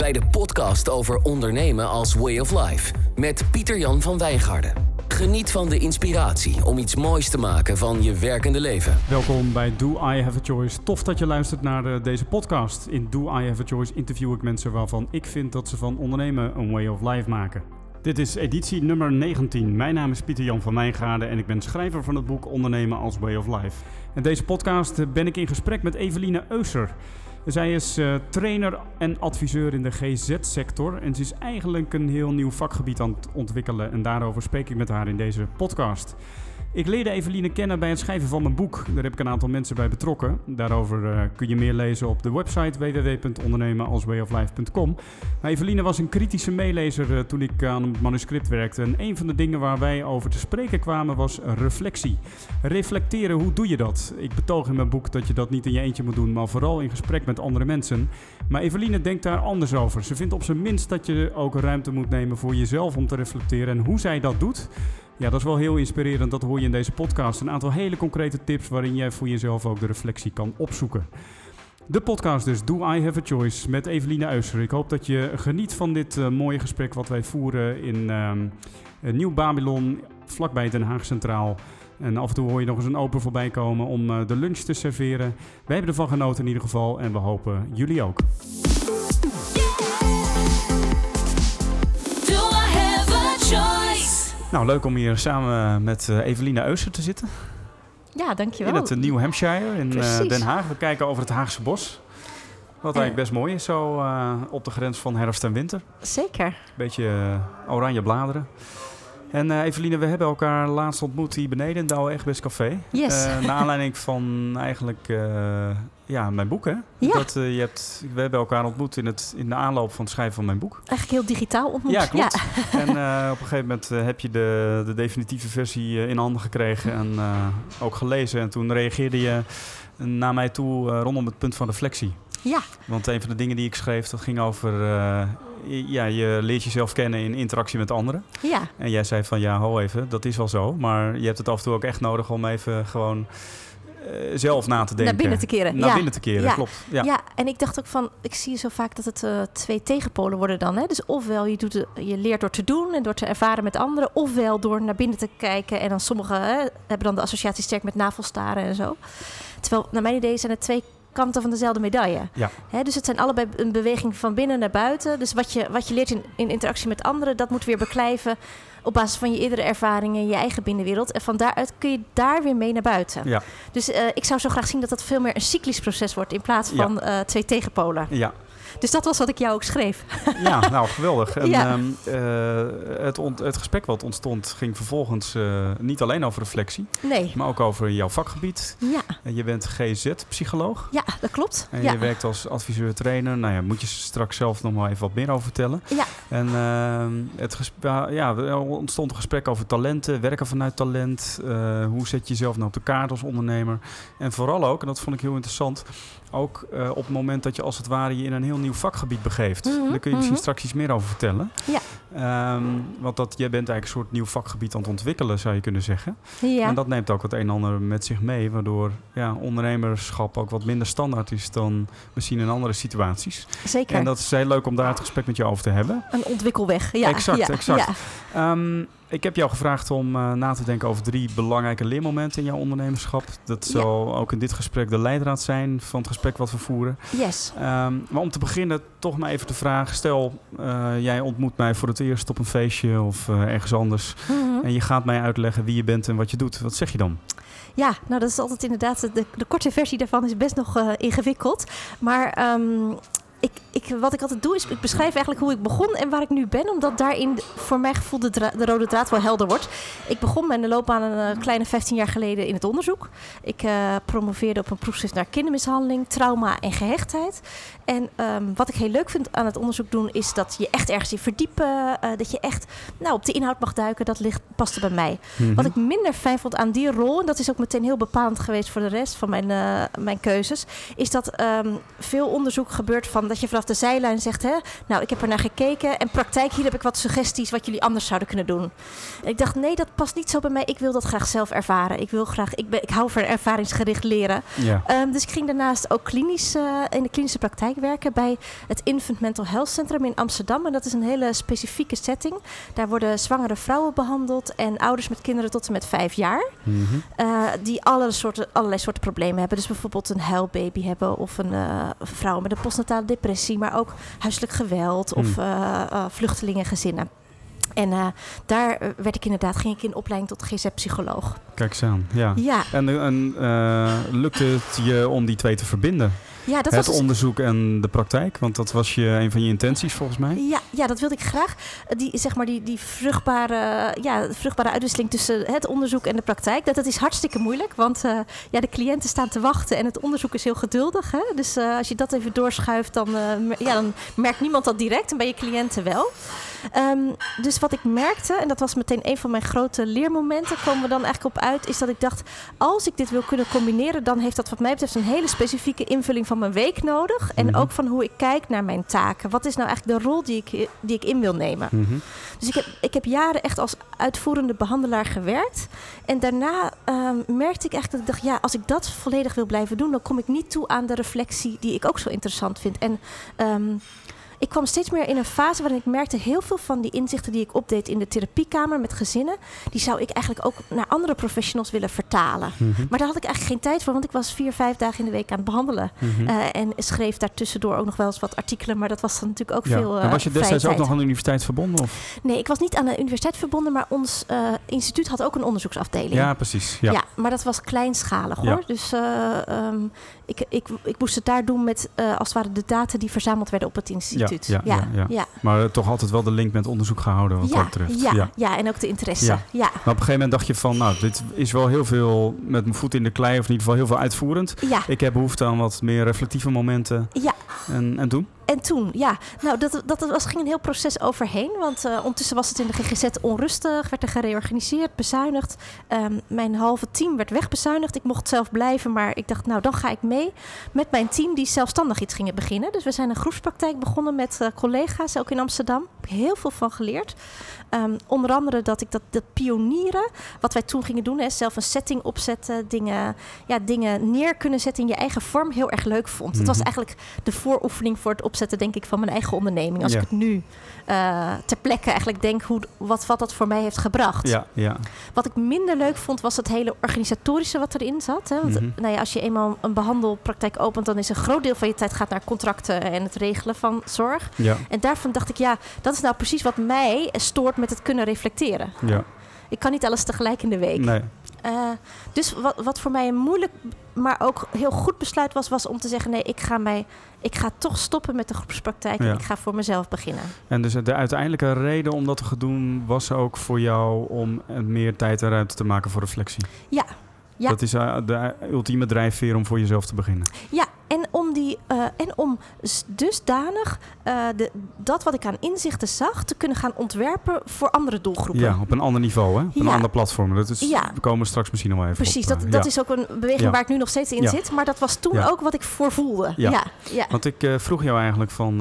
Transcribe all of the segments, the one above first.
bij de podcast over ondernemen als way of life met Pieter-Jan van Wijngaarden. Geniet van de inspiratie om iets moois te maken van je werkende leven. Welkom bij Do I Have a Choice. Tof dat je luistert naar de, deze podcast. In Do I Have a Choice interview ik mensen waarvan ik vind dat ze van ondernemen een way of life maken. Dit is editie nummer 19. Mijn naam is Pieter Jan van Wijngaarden en ik ben schrijver van het boek Ondernemen als Way of Life. In deze podcast ben ik in gesprek met Eveline Euser. Zij is uh, trainer en adviseur in de GZ-sector en ze is eigenlijk een heel nieuw vakgebied aan het ontwikkelen en daarover spreek ik met haar in deze podcast. Ik leerde Eveline kennen bij het schrijven van mijn boek. Daar heb ik een aantal mensen bij betrokken. Daarover uh, kun je meer lezen op de website www.ondernemenalswayoflife.com. Maar Eveline was een kritische meelezer uh, toen ik aan het manuscript werkte. En een van de dingen waar wij over te spreken kwamen was reflectie. Reflecteren, hoe doe je dat? Ik betoog in mijn boek dat je dat niet in je eentje moet doen, maar vooral in gesprek met andere mensen. Maar Eveline denkt daar anders over. Ze vindt op zijn minst dat je ook ruimte moet nemen voor jezelf om te reflecteren. En hoe zij dat doet, ja, dat is wel heel inspirerend. Dat hoor je in deze podcast. Een aantal hele concrete tips waarin jij voor jezelf ook de reflectie kan opzoeken. De podcast dus, Do I Have a Choice, met Eveline Uiser. Ik hoop dat je geniet van dit uh, mooie gesprek wat wij voeren in uh, Nieuw Babylon, vlakbij Den Haag Centraal. En af en toe hoor je nog eens een open voorbij komen om uh, de lunch te serveren. Wij hebben ervan genoten in ieder geval en we hopen jullie ook. Nou, leuk om hier samen met uh, Eveline Euser te zitten. Ja, dankjewel. In het uh, New Hampshire in uh, Den Haag. We kijken over het Haagse bos. Wat eigenlijk best mooi is, zo op de grens van herfst en winter. Zeker. Beetje oranje bladeren. En uh, Eveline, we hebben elkaar laatst ontmoet hier beneden in Douwe Egberts Café. Yes. Uh, naar aanleiding van eigenlijk uh, ja, mijn boek, hè? Ja. Dat, je hebt, we hebben elkaar ontmoet in, het, in de aanloop van het schrijven van mijn boek. Eigenlijk heel digitaal ontmoet. Ja, klopt. Ja. En op een gegeven moment heb je de, de definitieve versie in handen gekregen en ook gelezen. En toen reageerde je naar mij toe rondom het punt van reflectie. Ja. Want een van de dingen die ik schreef, dat ging over... ja, je leert jezelf kennen in interactie met anderen. Ja. En jij zei van ja, ho even, dat is wel zo. Maar je hebt het af en toe ook echt nodig om even gewoon uh, zelf na te denken. Naar binnen te keren. Naar ja. binnen te keren, ja. klopt. Ja. ja, en ik dacht ook van, ik zie zo vaak dat het uh, twee tegenpolen worden dan. Hè? Dus ofwel je, doet, je leert door te doen en door te ervaren met anderen. Ofwel door naar binnen te kijken. En dan sommigen hè, hebben dan de associatie sterk met navelstaren en zo. Terwijl, naar mijn idee zijn het twee kanten van dezelfde medaille. Ja. He, dus het zijn allebei een beweging van binnen naar buiten. Dus wat je, wat je leert in, in interactie met anderen, dat moet weer beklijven op basis van je eerdere ervaringen, je eigen binnenwereld. En van daaruit kun je daar weer mee naar buiten. Ja. Dus uh, ik zou zo graag zien dat dat veel meer een cyclisch proces wordt in plaats van ja. uh, twee tegenpolen. Ja. Dus dat was wat ik jou ook schreef. Ja, nou geweldig. En Ja. um, uh, het, het gesprek wat ontstond ging vervolgens uh, niet alleen over reflectie, Nee. maar ook over jouw vakgebied. Ja, En je bent GZ-psycholoog. ja dat klopt. En ja. je werkt als adviseur-trainer. Nou ja, moet je straks zelf nog maar even wat meer over vertellen. Ja. En uh, het gesp- ja, er ontstond een gesprek over talenten, werken vanuit talent. Uh, hoe zet je jezelf nou op de kaart als ondernemer? En vooral ook, en dat vond ik heel interessant, ook op het moment dat je als het ware je in een heel nieuw vakgebied begeeft. Mhm, Daar kun je misschien mhm. straks iets meer over vertellen. Ja. Um, want dat, jij bent eigenlijk een soort nieuw vakgebied aan het ontwikkelen, zou je kunnen zeggen. Ja. En dat neemt ook het een en ander met zich mee, waardoor ja, ondernemerschap ook wat minder standaard is dan misschien in andere situaties. Zeker. En dat is heel leuk om daar het gesprek met je over te hebben. Een ontwikkelweg. Ja. Exact, ja. exact. Ja. Um, ik heb jou gevraagd om uh, na te denken over drie belangrijke leermomenten in jouw ondernemerschap. Dat Ja. zal ook in dit gesprek de leidraad zijn van het gesprek wat we voeren. Yes. Um, maar om te beginnen toch maar even de vraag. Stel, uh, jij ontmoet mij voor het eerst op een feestje of uh, ergens anders. Mhm. En je gaat mij uitleggen wie je bent en wat je doet. Wat zeg je dan? Ja, nou dat is altijd inderdaad, de, de korte versie daarvan is best nog uh, ingewikkeld. Maar um, ik, ik, wat ik altijd doe is, ik beschrijf eigenlijk hoe ik begon en waar ik nu ben. Omdat daarin voor mijn gevoel de, rode draad wel helder wordt. Ik begon mijn loopbaan een uh, kleine 15 jaar geleden in het onderzoek. Ik uh, promoveerde op een proefschrift naar kindermishandeling, trauma en gehechtheid. En um, wat ik heel leuk vind aan het onderzoek doen, is dat je echt ergens in verdiepen. Uh, dat je echt nou, op de inhoud mag duiken. Dat ligt, paste bij mij. Mhm. Wat ik minder fijn vond aan die rol, en dat is ook meteen heel bepalend geweest voor de rest van mijn, uh, mijn keuzes, is dat um, veel onderzoek gebeurt van dat je vanaf de zijlijn zegt, hè, nou, ik heb er naar gekeken en praktijk, hier heb ik wat suggesties wat jullie anders zouden kunnen doen. En ik dacht, nee, dat past niet zo bij mij. Ik wil dat graag zelf ervaren. Ik wil graag, ik, ben, ik hou van ervaringsgericht leren. Ja. Ehm, dus ik ging daarnaast ook klinisch eh, in de klinische praktijk werken bij het Infant Mental Health Centrum in Amsterdam. En dat is een hele specifieke setting. Daar worden zwangere vrouwen behandeld en ouders met kinderen tot en met vijf jaar. Mhm. eh, die alle soorten, allerlei soorten problemen hebben. Dus bijvoorbeeld een huilbaby hebben of een eh, vrouw met een postnatale depressie, maar ook huiselijk geweld of Hmm. eh, eh, vluchtelingengezinnen. En eh, daar werd ik inderdaad, ging ik in opleiding tot GZ-psycholoog. Kijk eens aan. Ja. Ja, En, en lukte het je om die twee te verbinden? Ja, dat het was dus- onderzoek en de praktijk? Want dat was je, een van je intenties volgens mij. Ja, ja, dat wilde ik graag. Die, zeg maar, die, die vruchtbare, ja, vruchtbare uitwisseling tussen het onderzoek en de praktijk. Dat, dat is hartstikke moeilijk, want eh, ja, de cliënten staan te wachten en het onderzoek is heel geduldig. Hè? Dus eh, als je dat even doorschuift, dan, eh, ja, dan merkt niemand dat direct en bij je cliënten wel. Ehm, dus wat ik merkte, en dat was meteen een van mijn grote leermomenten, komen we dan eigenlijk op uit, is dat ik dacht, als ik dit wil kunnen combineren, dan heeft dat wat mij betreft een hele specifieke invulling van mijn week nodig. En Mhm. ook van hoe ik kijk naar mijn taken. Wat is nou eigenlijk de rol die ik, die ik in wil nemen? Mhm. Dus ik heb, ik heb jaren echt als uitvoerende behandelaar gewerkt. En daarna ehm, merkte ik eigenlijk dat ik dacht, ja, als ik dat volledig wil blijven doen, dan kom ik niet toe aan de reflectie die ik ook zo interessant vind. En ehm, ik kwam steeds meer in een fase waarin ik merkte heel veel van die inzichten die ik opdeed in de therapiekamer met gezinnen, die zou ik eigenlijk ook naar andere professionals willen vertalen. Mhm. Maar daar had ik eigenlijk geen tijd voor, want ik was vier, vijf dagen in de week aan het behandelen. Mhm. Eh, en schreef daartussendoor ook nog wel eens wat artikelen, maar dat was dan natuurlijk ook Ja. veel. en eh, was je vrije destijds ook nog aan de universiteit verbonden? Of? Nee, ik was niet aan de universiteit verbonden, maar ons eh, instituut had ook een onderzoeksafdeling. Ja, precies. Ja. Ja. maar dat was kleinschalig hoor. Ja. Dus eh, ehm, ik, ik, ik moest het daar doen met eh, als het ware de data die verzameld werden op het instituut. ja, ja, ja. ja. Maar eh, toch altijd wel de link met onderzoek gehouden wat ja, dat betreft. ja, Ja. ja, en ook de interesse. Ja. Ja, Maar op een gegeven moment dacht je van, nou, dit is wel heel veel met mijn voet in de klei, of in ieder geval heel veel uitvoerend. ja, Ik heb behoefte aan wat meer reflectieve momenten. ja. En, en toen? En toen, ja, nou, dat, dat was, ging een heel proces overheen. Want eh, ondertussen was het in de GGZ onrustig, werd er gereorganiseerd, bezuinigd. Ehm, mijn halve team werd wegbezuinigd. Ik mocht zelf blijven, maar ik dacht, nou, dan ga ik mee met mijn team die zelfstandig iets gingen beginnen. Dus we zijn een groepspraktijk begonnen met eh, collega's, ook in Amsterdam. Ik heb heel veel van geleerd. Ehm, onder andere dat ik dat, dat pionieren, wat wij toen gingen doen, hè, zelf een setting opzetten, dingen, ja, dingen neer kunnen zetten in je eigen vorm, heel erg leuk vond. Het was Mhm. eigenlijk de vooroefening voor het opzetten, denk ik, van mijn eigen onderneming. Als Ja. ik het nu eh, ter plekke eigenlijk denk hoe, wat, wat dat voor mij heeft gebracht. Ja, ja. Wat ik minder leuk vond, was het hele organisatorische wat erin zat. Hè? Want Mhm. nou ja, als je eenmaal een behandelpraktijk opent, dan is een groot deel van je tijd gaat naar contracten en het regelen van zorg. Ja, En daarvan dacht ik, ja, dat is nou precies wat mij stoort met het kunnen reflecteren. ja. Ik kan niet alles tegelijk in de week. Nee. Eh, dus wat, wat voor mij een moeilijk, maar ook heel goed besluit was, was om te zeggen: nee, ik ga, mij, ik ga toch stoppen met de groepspraktijk Ja. en ik ga voor mezelf beginnen. En dus de uiteindelijke reden om dat te doen was ook voor jou om meer tijd en ruimte te maken voor reflectie. Ja, ja. Dat is eh, de ultieme drijfveer om voor jezelf te beginnen. ja. En om, die, eh, en om dusdanig eh, de, dat wat ik aan inzichten zag te kunnen gaan ontwerpen voor andere doelgroepen. Ja, op een ander niveau, hè? Op een Ja. ander platform. Dat is, Ja. We komen straks misschien nog wel even Precies, op. dat, eh, dat ja. is ook een beweging Ja. waar ik nu nog steeds in Ja. zit. Maar dat was toen Ja. ook wat ik voor voelde. Ja. Ja, ja. Want ik vroeg jou eigenlijk van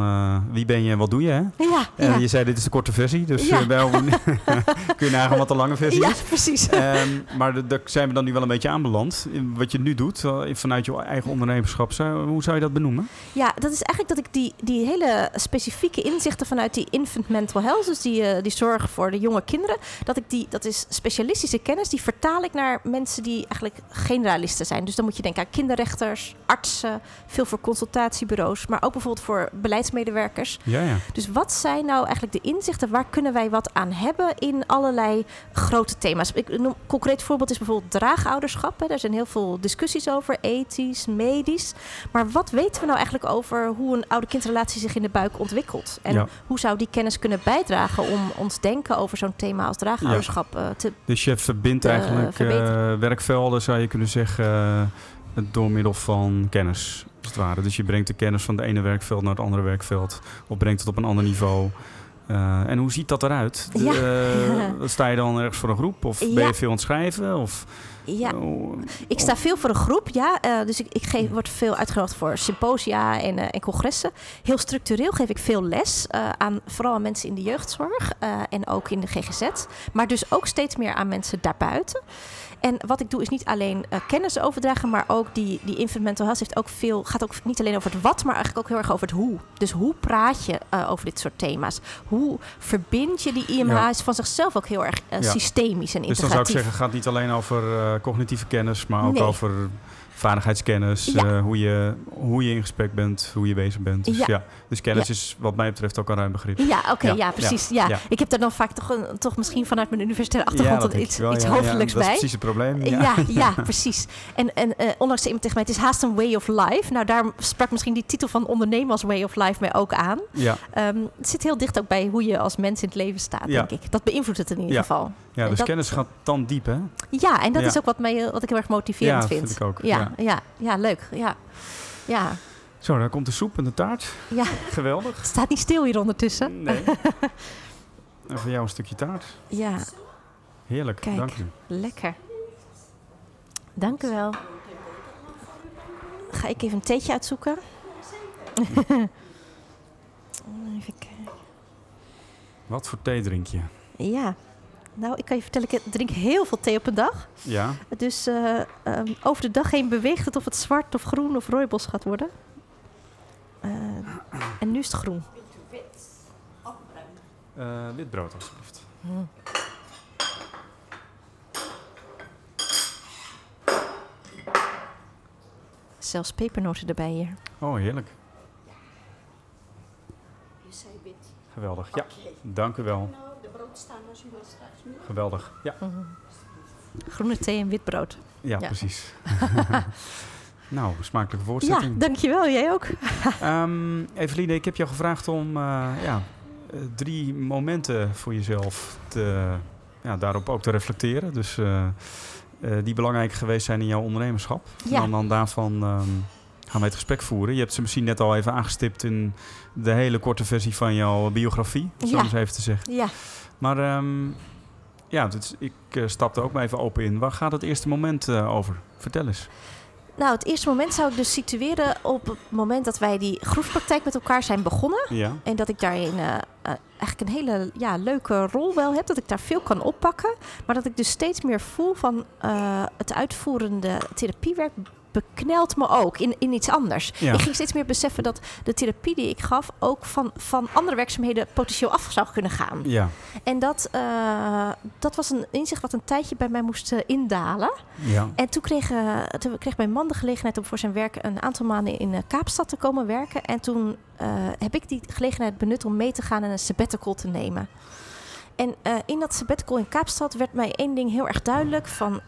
wie ben je en wat doe je, hè? Ja, En ja. je zei dit is de korte versie, dus Ja. wel, kun je nagaan wat de lange versie ja, is. precies. Ehm, maar de- daar zijn we dan nu wel een beetje aanbeland. Wat je nu doet, vanuit je eigen ondernemerschap, hoe zou je dat benoemen? Ja, dat is eigenlijk dat ik die, die hele specifieke inzichten vanuit die infant mental health, dus die, eh, die zorg voor de jonge kinderen, dat ik die, dat is specialistische kennis, die vertaal ik naar mensen die eigenlijk generalisten zijn. Dus dan moet je denken aan kinderrechters, artsen, veel voor consultatiebureaus, maar ook bijvoorbeeld voor beleidsmedewerkers. Ja, ja. Dus wat zijn nou eigenlijk de inzichten? Waar kunnen wij wat aan hebben in allerlei grote thema's? Ik noem, een concreet voorbeeld is bijvoorbeeld draagouderschap. Hè. Daar zijn heel veel discussies over, ethisch, medisch. Maar wat weten we nou eigenlijk over hoe een oude-kindrelatie zich in de buik ontwikkelt? En Ja. hoe zou die kennis kunnen bijdragen om ons denken over zo'n thema als draagouderschap eh, te... Dus je verbindt eigenlijk eh, werkvelden, zou je kunnen zeggen, eh, door middel van kennis, als het ware. Dus je brengt de kennis van het ene werkveld naar het andere werkveld, of brengt het op een ander niveau. Eh, en hoe ziet dat eruit? Ja. Eh, sta je dan ergens voor een groep? Of ben je veel aan het schrijven? Of, Ja, oh, ik sta veel voor een groep, ja. Eh, dus ik, ik geef, word veel uitgenodigd voor symposia en, en congressen. Heel structureel geef ik veel les aan vooral aan mensen in de jeugdzorg en ook in de GGZ. Maar dus ook steeds meer aan mensen daarbuiten. En wat ik doe is niet alleen eh, kennis overdragen, maar ook die, die Infant Mental Health heeft ook veel, gaat ook niet alleen over het wat, maar eigenlijk ook heel erg over het hoe. Dus hoe praat je eh, over dit soort thema's? Hoe verbind je die IMH Ja. is van zichzelf ook heel erg eh, Ja. systemisch en dus dan zou ik integratief. zeggen, het gaat niet alleen over cognitieve kennis, maar ook Nee. over vaardigheidskennis. Ja. hoe, je, hoe je in gesprek bent, hoe je bezig bent. Dus, Ja. Dus kennis is wat mij betreft ook een ruim begrip. Ja, oké, Ja, ja, precies. Ja. Ik heb daar dan vaak toch, een, toch misschien vanuit mijn universitaire achtergrond iets, wel, iets hoofdelijks Dat is bij. precies het probleem. Ja, ja, precies. En, en eh, onlangs iemand tegen mij, het is haast een way of life. Nou, daar sprak misschien die titel van ondernemen als way of life mij ook aan. Ja, Ehm, het zit heel dicht ook bij hoe je als mens in het leven staat, denk ik. Dat beïnvloedt het in ieder geval. ja dus dat- kennis gaat dan diep, hè? Ja, en dat is ook wat, mij, eh, wat ik heel erg motiverend Ja, vind. vind ik ook, Ja, ja. ja. Ja, leuk. Ja. Ja. Zo, daar komt de soep en de taart. ja, Geweldig. het staat niet stil hier ondertussen. Nee. en voor jou een stukje taart. Ja, Heerlijk, Kijk. dank u. Lekker. Dank u wel. Ga ik even een theetje uitzoeken. even kijken. Wat voor thee drink je? Ja. Nou, ik kan je vertellen, ik drink heel veel thee op een dag. Ja, Dus eh, ehm, over de dag heen beweegt het of het zwart of groen of rooibos gaat worden. Eh, en nu is het groen. Eh witbrood alsjeblieft. Zelfs pepernoten erbij hier. Oh, heerlijk. Geweldig, ja. Dank u wel. Geweldig, ja. Groene thee en wit brood. Ja, Ja. precies. nou, smakelijke Ja, voorzetting. dankjewel. Jij ook. Ehm Eveline, ik heb jou gevraagd om eh, ja, eh, drie momenten voor jezelf te, ja, daarop ook te reflecteren. Dus eh, die belangrijk geweest zijn in jouw ondernemerschap. Ja. En dan, dan daarvan ehm, gaan wij het gesprek voeren. Je hebt ze misschien net al even aangestipt in de hele korte versie van jouw biografie, om zo Ja. eens even te zeggen. Ja. Maar ehm, ja, dus ik stapte ook maar even open in. Waar gaat het eerste moment over? Vertel eens. Nou, het eerste moment zou ik dus situeren op het moment dat wij die groepspraktijk met elkaar zijn begonnen. Ja, En dat ik daarin eh, eh, eigenlijk een hele ja, leuke rol wel heb. Dat ik daar veel kan oppakken. Maar dat ik dus steeds meer voel van eh, het uitvoerende therapiewerk beknelt me ook in, in iets anders. Ja. Ik ging steeds meer beseffen dat de therapie die ik gaf ook van, van andere werkzaamheden potentieel af zou kunnen gaan. ja, En dat, eh, dat was een inzicht wat een tijdje bij mij moest eh, indalen. ja. En toen kreeg, eh, toen kreeg mijn man de gelegenheid om voor zijn werk een aantal maanden in Kaapstad te komen werken. En toen heb ik die gelegenheid benut om mee te gaan en een sabbatical te nemen. En in dat sabbatical in Kaapstad werd mij één ding heel erg duidelijk van...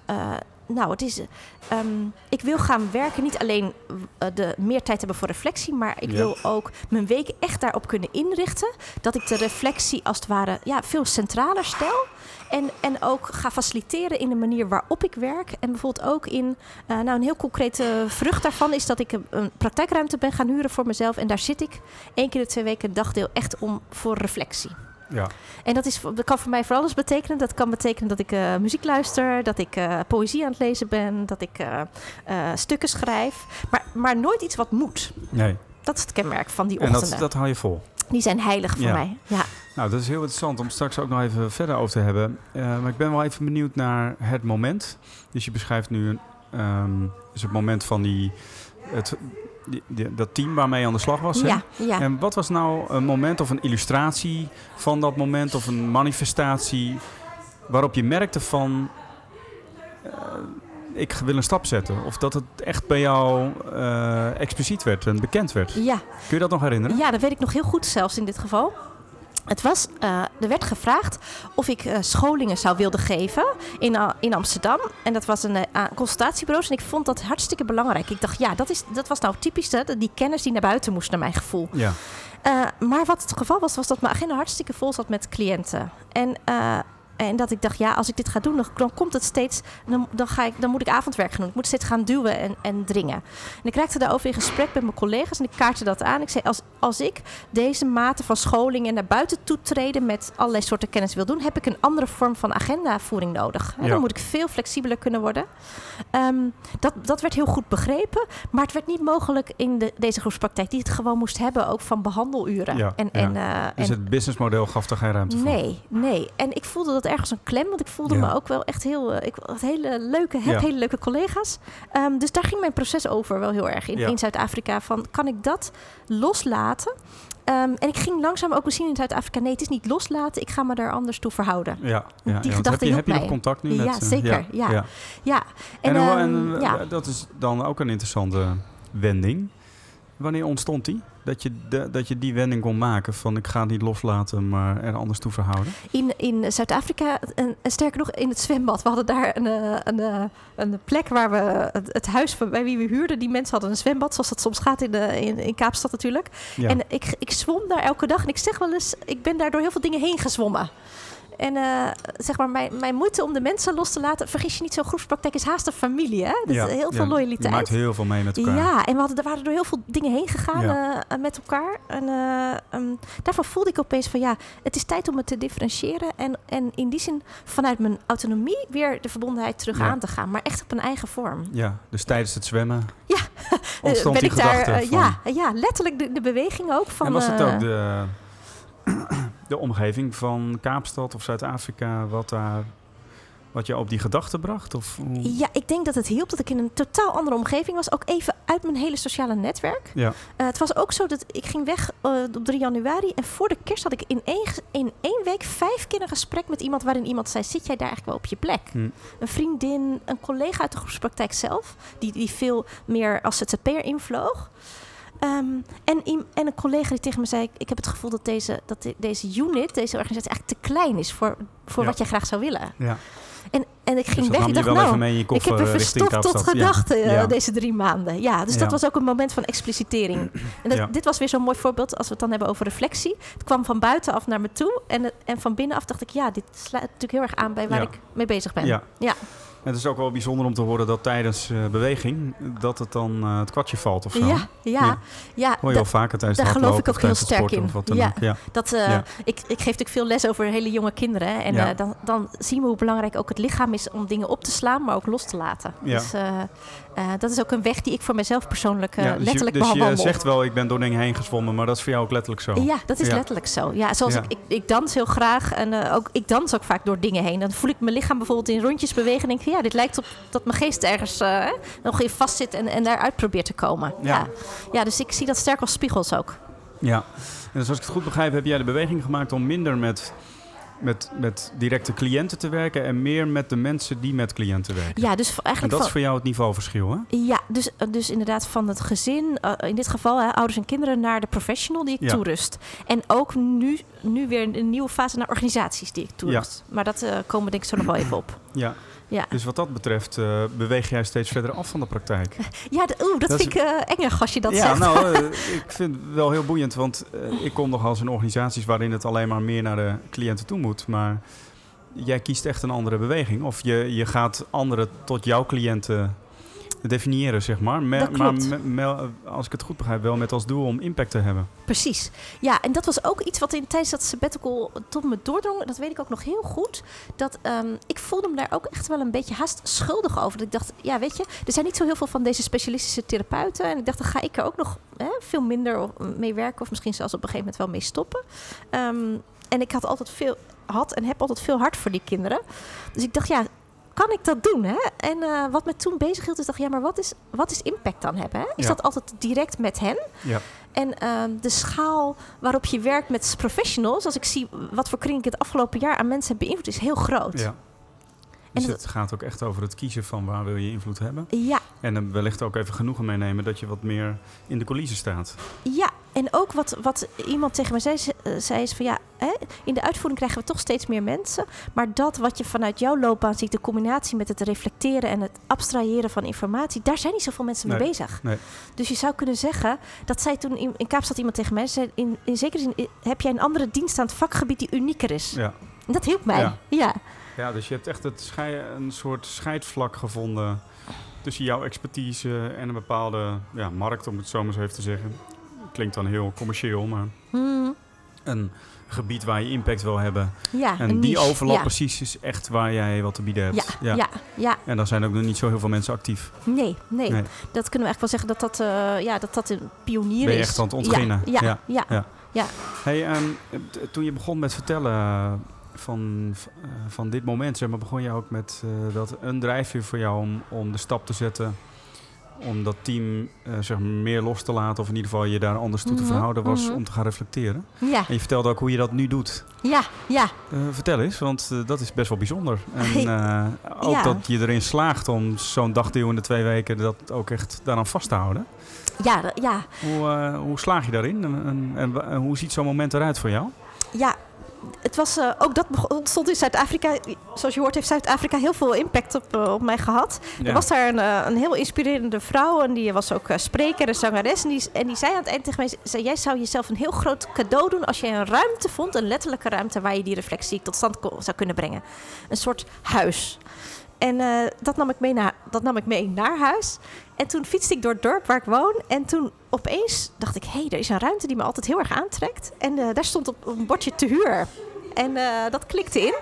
nou, het is, eh, ehm, ik wil gaan werken, niet alleen eh, de meer tijd hebben voor reflectie, maar ik Ja. wil ook mijn week echt daarop kunnen inrichten. Dat ik de reflectie als het ware ja, veel centraler stel. En, en ook ga faciliteren in de manier waarop ik werk. En bijvoorbeeld ook in, eh, nou een heel concrete vrucht daarvan is dat ik een, een praktijkruimte ben gaan huren voor mezelf. En daar zit ik één keer de twee weken een dagdeel echt om voor reflectie. Ja. En dat, is, dat kan voor mij voor alles betekenen. Dat kan betekenen dat ik eh, muziek luister, dat ik eh, poëzie aan het lezen ben, dat ik eh, stukken schrijf. Maar, maar nooit iets wat moet. Nee. Dat is het kenmerk van die En ochtenden. dat, dat hou je vol. Die zijn heilig voor Ja. mij. Ja. Nou, dat is heel interessant om straks ook nog even verder over te hebben. Maar ik ben wel even benieuwd naar het moment. Dus je beschrijft nu een, ehm, dus het moment van die, het, die, die- dat team waarmee je aan de slag was. hè? Ja, ja. En wat was nou een moment of een illustratie van dat moment of een manifestatie waarop je merkte van eh, ik wil een stap zetten? Of dat het echt bij jou eh, expliciet werd en bekend werd? ja. Kun je dat nog herinneren? Ja, dat weet ik nog heel goed zelfs in dit geval. Het was, eh, er werd gevraagd of ik eh, scholingen zou willen geven in, eh, in Amsterdam. En dat was een aan consultatiebureaus. En ik vond dat hartstikke belangrijk. Ik dacht, ja, dat, is, dat was nou typisch, die kennis die naar buiten moest, naar mijn gevoel. Ja. Maar wat het geval was, was dat mijn agenda hartstikke vol zat met cliënten. En, en dat ik dacht, ja, als ik dit ga doen, dan, dan komt het steeds. Dan, dan, ga ik, dan moet ik avondwerk gaan doen. Ik moet steeds gaan duwen en, en dringen. En ik raakte daarover in gesprek met mijn collega's en ik kaartte dat aan. Ik zei, als, als ik deze mate van scholing en naar buiten toetreden met allerlei soorten kennis wil doen, heb ik een andere vorm van agendavoering nodig. En Ja. Dan moet ik veel flexibeler kunnen worden. Ehm, dat, dat werd heel goed begrepen, maar het werd niet mogelijk in de, deze groepspraktijk, die het gewoon moest hebben ook van behandeluren. Ja, en, ja. en, eh, Dus en het businessmodel gaf er geen ruimte voor? Nee, nee. En ik voelde dat ergens een klem, want ik voelde Ja. me ook wel echt heel... eh, Ik had hele leuke, heb Ja. hele leuke collega's. Ehm, dus daar ging mijn proces over wel heel erg in, Ja. in Zuid-Afrika. Van, kan ik dat loslaten? Ehm, en ik ging langzaam ook zien in Zuid-Afrika... nee, het is niet loslaten, ik ga me daar anders toe verhouden. Ja, ja, Die ja, gedachte heb je, heb je nog contact nu? Ja, met, eh, zeker, ja. Ja, En, ehm, en, ja. eh, dat is dan ook een interessante wending. Wanneer ontstond die? Dat je, de, dat je die wending kon maken van ik ga het niet loslaten, maar er anders toe verhouden? In, in Zuid-Afrika, en, en sterker nog in het zwembad. We hadden daar een, eh, een, eh, een plek waar we het, het huis van- bij wie we huurden. Die mensen hadden een zwembad, zoals dat soms gaat in, de, in, in Kaapstad natuurlijk. Ja. En ik, ik zwom daar elke dag. En ik zeg wel eens, ik ben daar door heel veel dingen heen gezwommen. En eh, zeg maar, mijn, mijn moeite om de mensen los te laten... Vergis je niet, zo'n groepspraktijk is haast een familie, hè? Dus Ja, heel veel ja, loyaliteit. Je maakt heel veel mee met elkaar. Ja, en we, hadden, we waren door heel veel dingen heen gegaan Ja. eh, met elkaar. En eh, ehm, daarvan voelde ik opeens van ja, het is tijd om het te differentiëren. En, en in die zin vanuit mijn autonomie weer de verbondenheid terug aan te gaan. Maar echt op een eigen vorm. Ja, dus tijdens het zwemmen Ja. ontstond Eh, die ben ik daar, eh, van... ja, ja, letterlijk de, de beweging ook van... en was het eh, ook de, de omgeving van Kaapstad of Zuid-Afrika wat, daar, wat je op die gedachte bracht? Of hoe? Ja, ik denk dat het hielp dat ik in een totaal andere omgeving was. Ook even uit mijn hele sociale netwerk. Ja. Eh, het was ook zo dat ik ging weg eh, op 3 januari. En voor de kerst had ik in één, in één week vijf keer een gesprek met iemand... waarin iemand zei, zit jij daar eigenlijk wel op je plek? Hm. Een vriendin, een collega uit de groepspraktijk zelf... die, die veel meer als ZZP'er invloog. Ehm, en, en een collega die tegen me zei... ik heb het gevoel dat deze, dat de- deze unit, deze organisatie... eigenlijk te klein is voor, voor Ja. wat jij graag zou willen. ja. En, en ik ging Dus weg. Ik je dacht, nou, je ik heb richting verstopt tot Kaapstad. Ja. gedachten eh, deze drie maanden. Ja, dus dat was ook een moment van explicitering. En dat, dit was weer zo'n mooi voorbeeld als we het dan hebben over reflectie. Het kwam van buitenaf naar me toe. En, en van binnenaf dacht ik, ja, dit sluit natuurlijk heel erg aan bij waar ik mee bezig ben. Ja. Het is ook wel bijzonder om te horen dat tijdens eh, beweging dat het dan eh, het kwartje valt of zo. Ja, ja, ja. Hoor je wel vaker tijdens daar geloof ik ook heel sterk in. Ja. dat, Ja. ik, ik geef natuurlijk veel les over hele jonge kinderen. hè. En Ja. dan, dan zien we hoe belangrijk ook het lichaam is om dingen op te slaan, maar ook los te laten. Ja. Dus eh, dat is ook een weg die ik voor mezelf persoonlijk eh, Ja, dus letterlijk je, dus je zegt wel, ik ben door dingen heen gezwommen, maar dat is voor jou ook letterlijk zo. Ja, dat is Ja. letterlijk zo. Ja, zoals Ja. Ik, ik, ik dans heel graag en eh, ook, ik dans ook vaak door dingen heen. Dan voel ik mijn lichaam bijvoorbeeld in rondjes bewegen en denk ik, ja, dit lijkt op dat mijn geest ergens nog in vast zit en, en daaruit probeert te komen. Ja. Ja. Ja. dus ik zie dat sterk als spiegels ook. Ja. En dus als ik het goed begrijp, heb jij de beweging gemaakt om minder met, met, met directe cliënten te werken en meer met de mensen die met cliënten werken. Ja, dus v- en eigenlijk dat van, is voor jou het niveauverschil, hè? Ja, dus, dus inderdaad van het gezin, eh, in dit geval hè, ouders en kinderen, naar de professional die ik Ja. toerust. En ook nu, nu weer een nieuwe fase naar organisaties die ik toerust. Maar dat eh, komen we denk ik zo nog wel even op. Ja. Ja, Dus wat dat betreft eh, beweeg jij steeds verder af van de praktijk. ja dat, Dat is- vind ik enger als je dat ja, zegt. nou, eh, ik vind het wel heel boeiend, want ik kom nog als in organisaties waarin het alleen maar meer naar de cliënten toe moet. Maar jij kiest echt een andere beweging. Of je, je gaat anderen tot jouw cliënten definiëren, zeg maar. Me- Dat maar klopt. me- me- als ik het goed begrijp, wel met als doel om impact te hebben. Precies. Ja, en dat was ook iets wat in, tijdens dat sabbatical tot me doordrong. Dat weet ik ook nog heel goed. Dat ehm, ik voelde me daar ook echt wel een beetje haast schuldig over. Dat ik dacht, ja, weet je, er zijn niet zo heel veel van deze specialistische therapeuten. En ik dacht, dan ga ik er ook nog hè, veel minder mee werken. Of misschien zelfs op een gegeven moment wel mee stoppen. Ehm, en ik had altijd veel, had en heb altijd veel hart voor die kinderen. Dus ik dacht, ja, kan ik dat doen? Hè? En eh, wat me toen bezig hield, is dacht, ja, maar wat is, wat is impact dan hebben? Hè? Is Ja. dat altijd direct met hen? Ja. En ehm, de schaal waarop je werkt met professionals, als ik zie wat voor kring ik het afgelopen jaar aan mensen heb beïnvloed, is heel groot. ja. Dus dat- het gaat ook echt over het kiezen van waar wil je invloed hebben. Ja, En dan wellicht ook even genoegen meenemen dat je wat meer in de coulissen staat. ja. En ook wat, wat iemand tegen me zei, ze- eh, zei is van ja, hè, in de uitvoering krijgen we toch steeds meer mensen. Maar dat wat je vanuit jouw loopbaan ziet, de combinatie met het reflecteren en het abstraheren van informatie, daar zijn niet zoveel mensen mee bezig. nee. Dus je zou kunnen zeggen, dat zei toen in, in Kaapstad iemand tegen mij, zei, in, in zekere zin eh, heb jij een andere dienst aan het vakgebied die unieker is. Ja. En dat hielp mij. Ja. ja. Ja, dus je hebt echt het een soort scheidvlak gevonden tussen jouw expertise en een bepaalde ja, markt, om het zo maar eens even te zeggen. Klinkt dan heel commercieel, maar Hmm, een gebied waar je impact wil hebben. ja, En die niche. overlap ja. precies is echt waar jij wat te bieden hebt. Ja, ja, ja, En daar zijn ook nog niet zo heel veel mensen actief. Nee, nee, Nee. Dat kunnen we echt wel zeggen dat dat, eh, ja, dat, dat een pionier Ben je is. echt aan het ontginnen? Ja, ja, Ja. Hey, ehm, toen je begon met vertellen van, eh, van dit moment, zeg maar, begon je ook met eh, dat een drijfveer voor jou om, om de stap te zetten. Om dat team eh, zeg maar, meer los te laten, of in ieder geval je daar anders toe te Mhm, verhouden, was mhm. om te gaan reflecteren. ja, En je vertelde ook hoe je dat nu doet. ja, ja. Vertel eens, want dat is best wel bijzonder. En ook Ja. dat je erin slaagt om zo'n dagdeel in de twee weken dat ook echt daaraan vast te houden. Ja, ja, Hoe, hoe slaag je daarin en, en, en hoe ziet zo'n moment eruit voor jou? ja. Het was eh, ook dat ontstond in Zuid-Afrika. Zoals je hoort, heeft Zuid-Afrika heel veel impact op, eh, op mij gehad. Er was daar een, eh, een heel inspirerende vrouw en die was ook spreker en zangeres. En die, en die zei aan het eind tegen mij: zei, Jij zou jezelf een heel groot cadeau doen als je een ruimte vond, een letterlijke ruimte waar je die reflectie tot stand zou kunnen brengen. Een soort huis. En dat, nam ik mee naar, dat nam ik mee naar huis. En toen fietste ik door het dorp waar ik woon. En toen opeens dacht ik: hé, hey, er is een ruimte die me altijd heel erg aantrekt. En eh, daar stond op een bordje te huur. En eh, dat klikte in.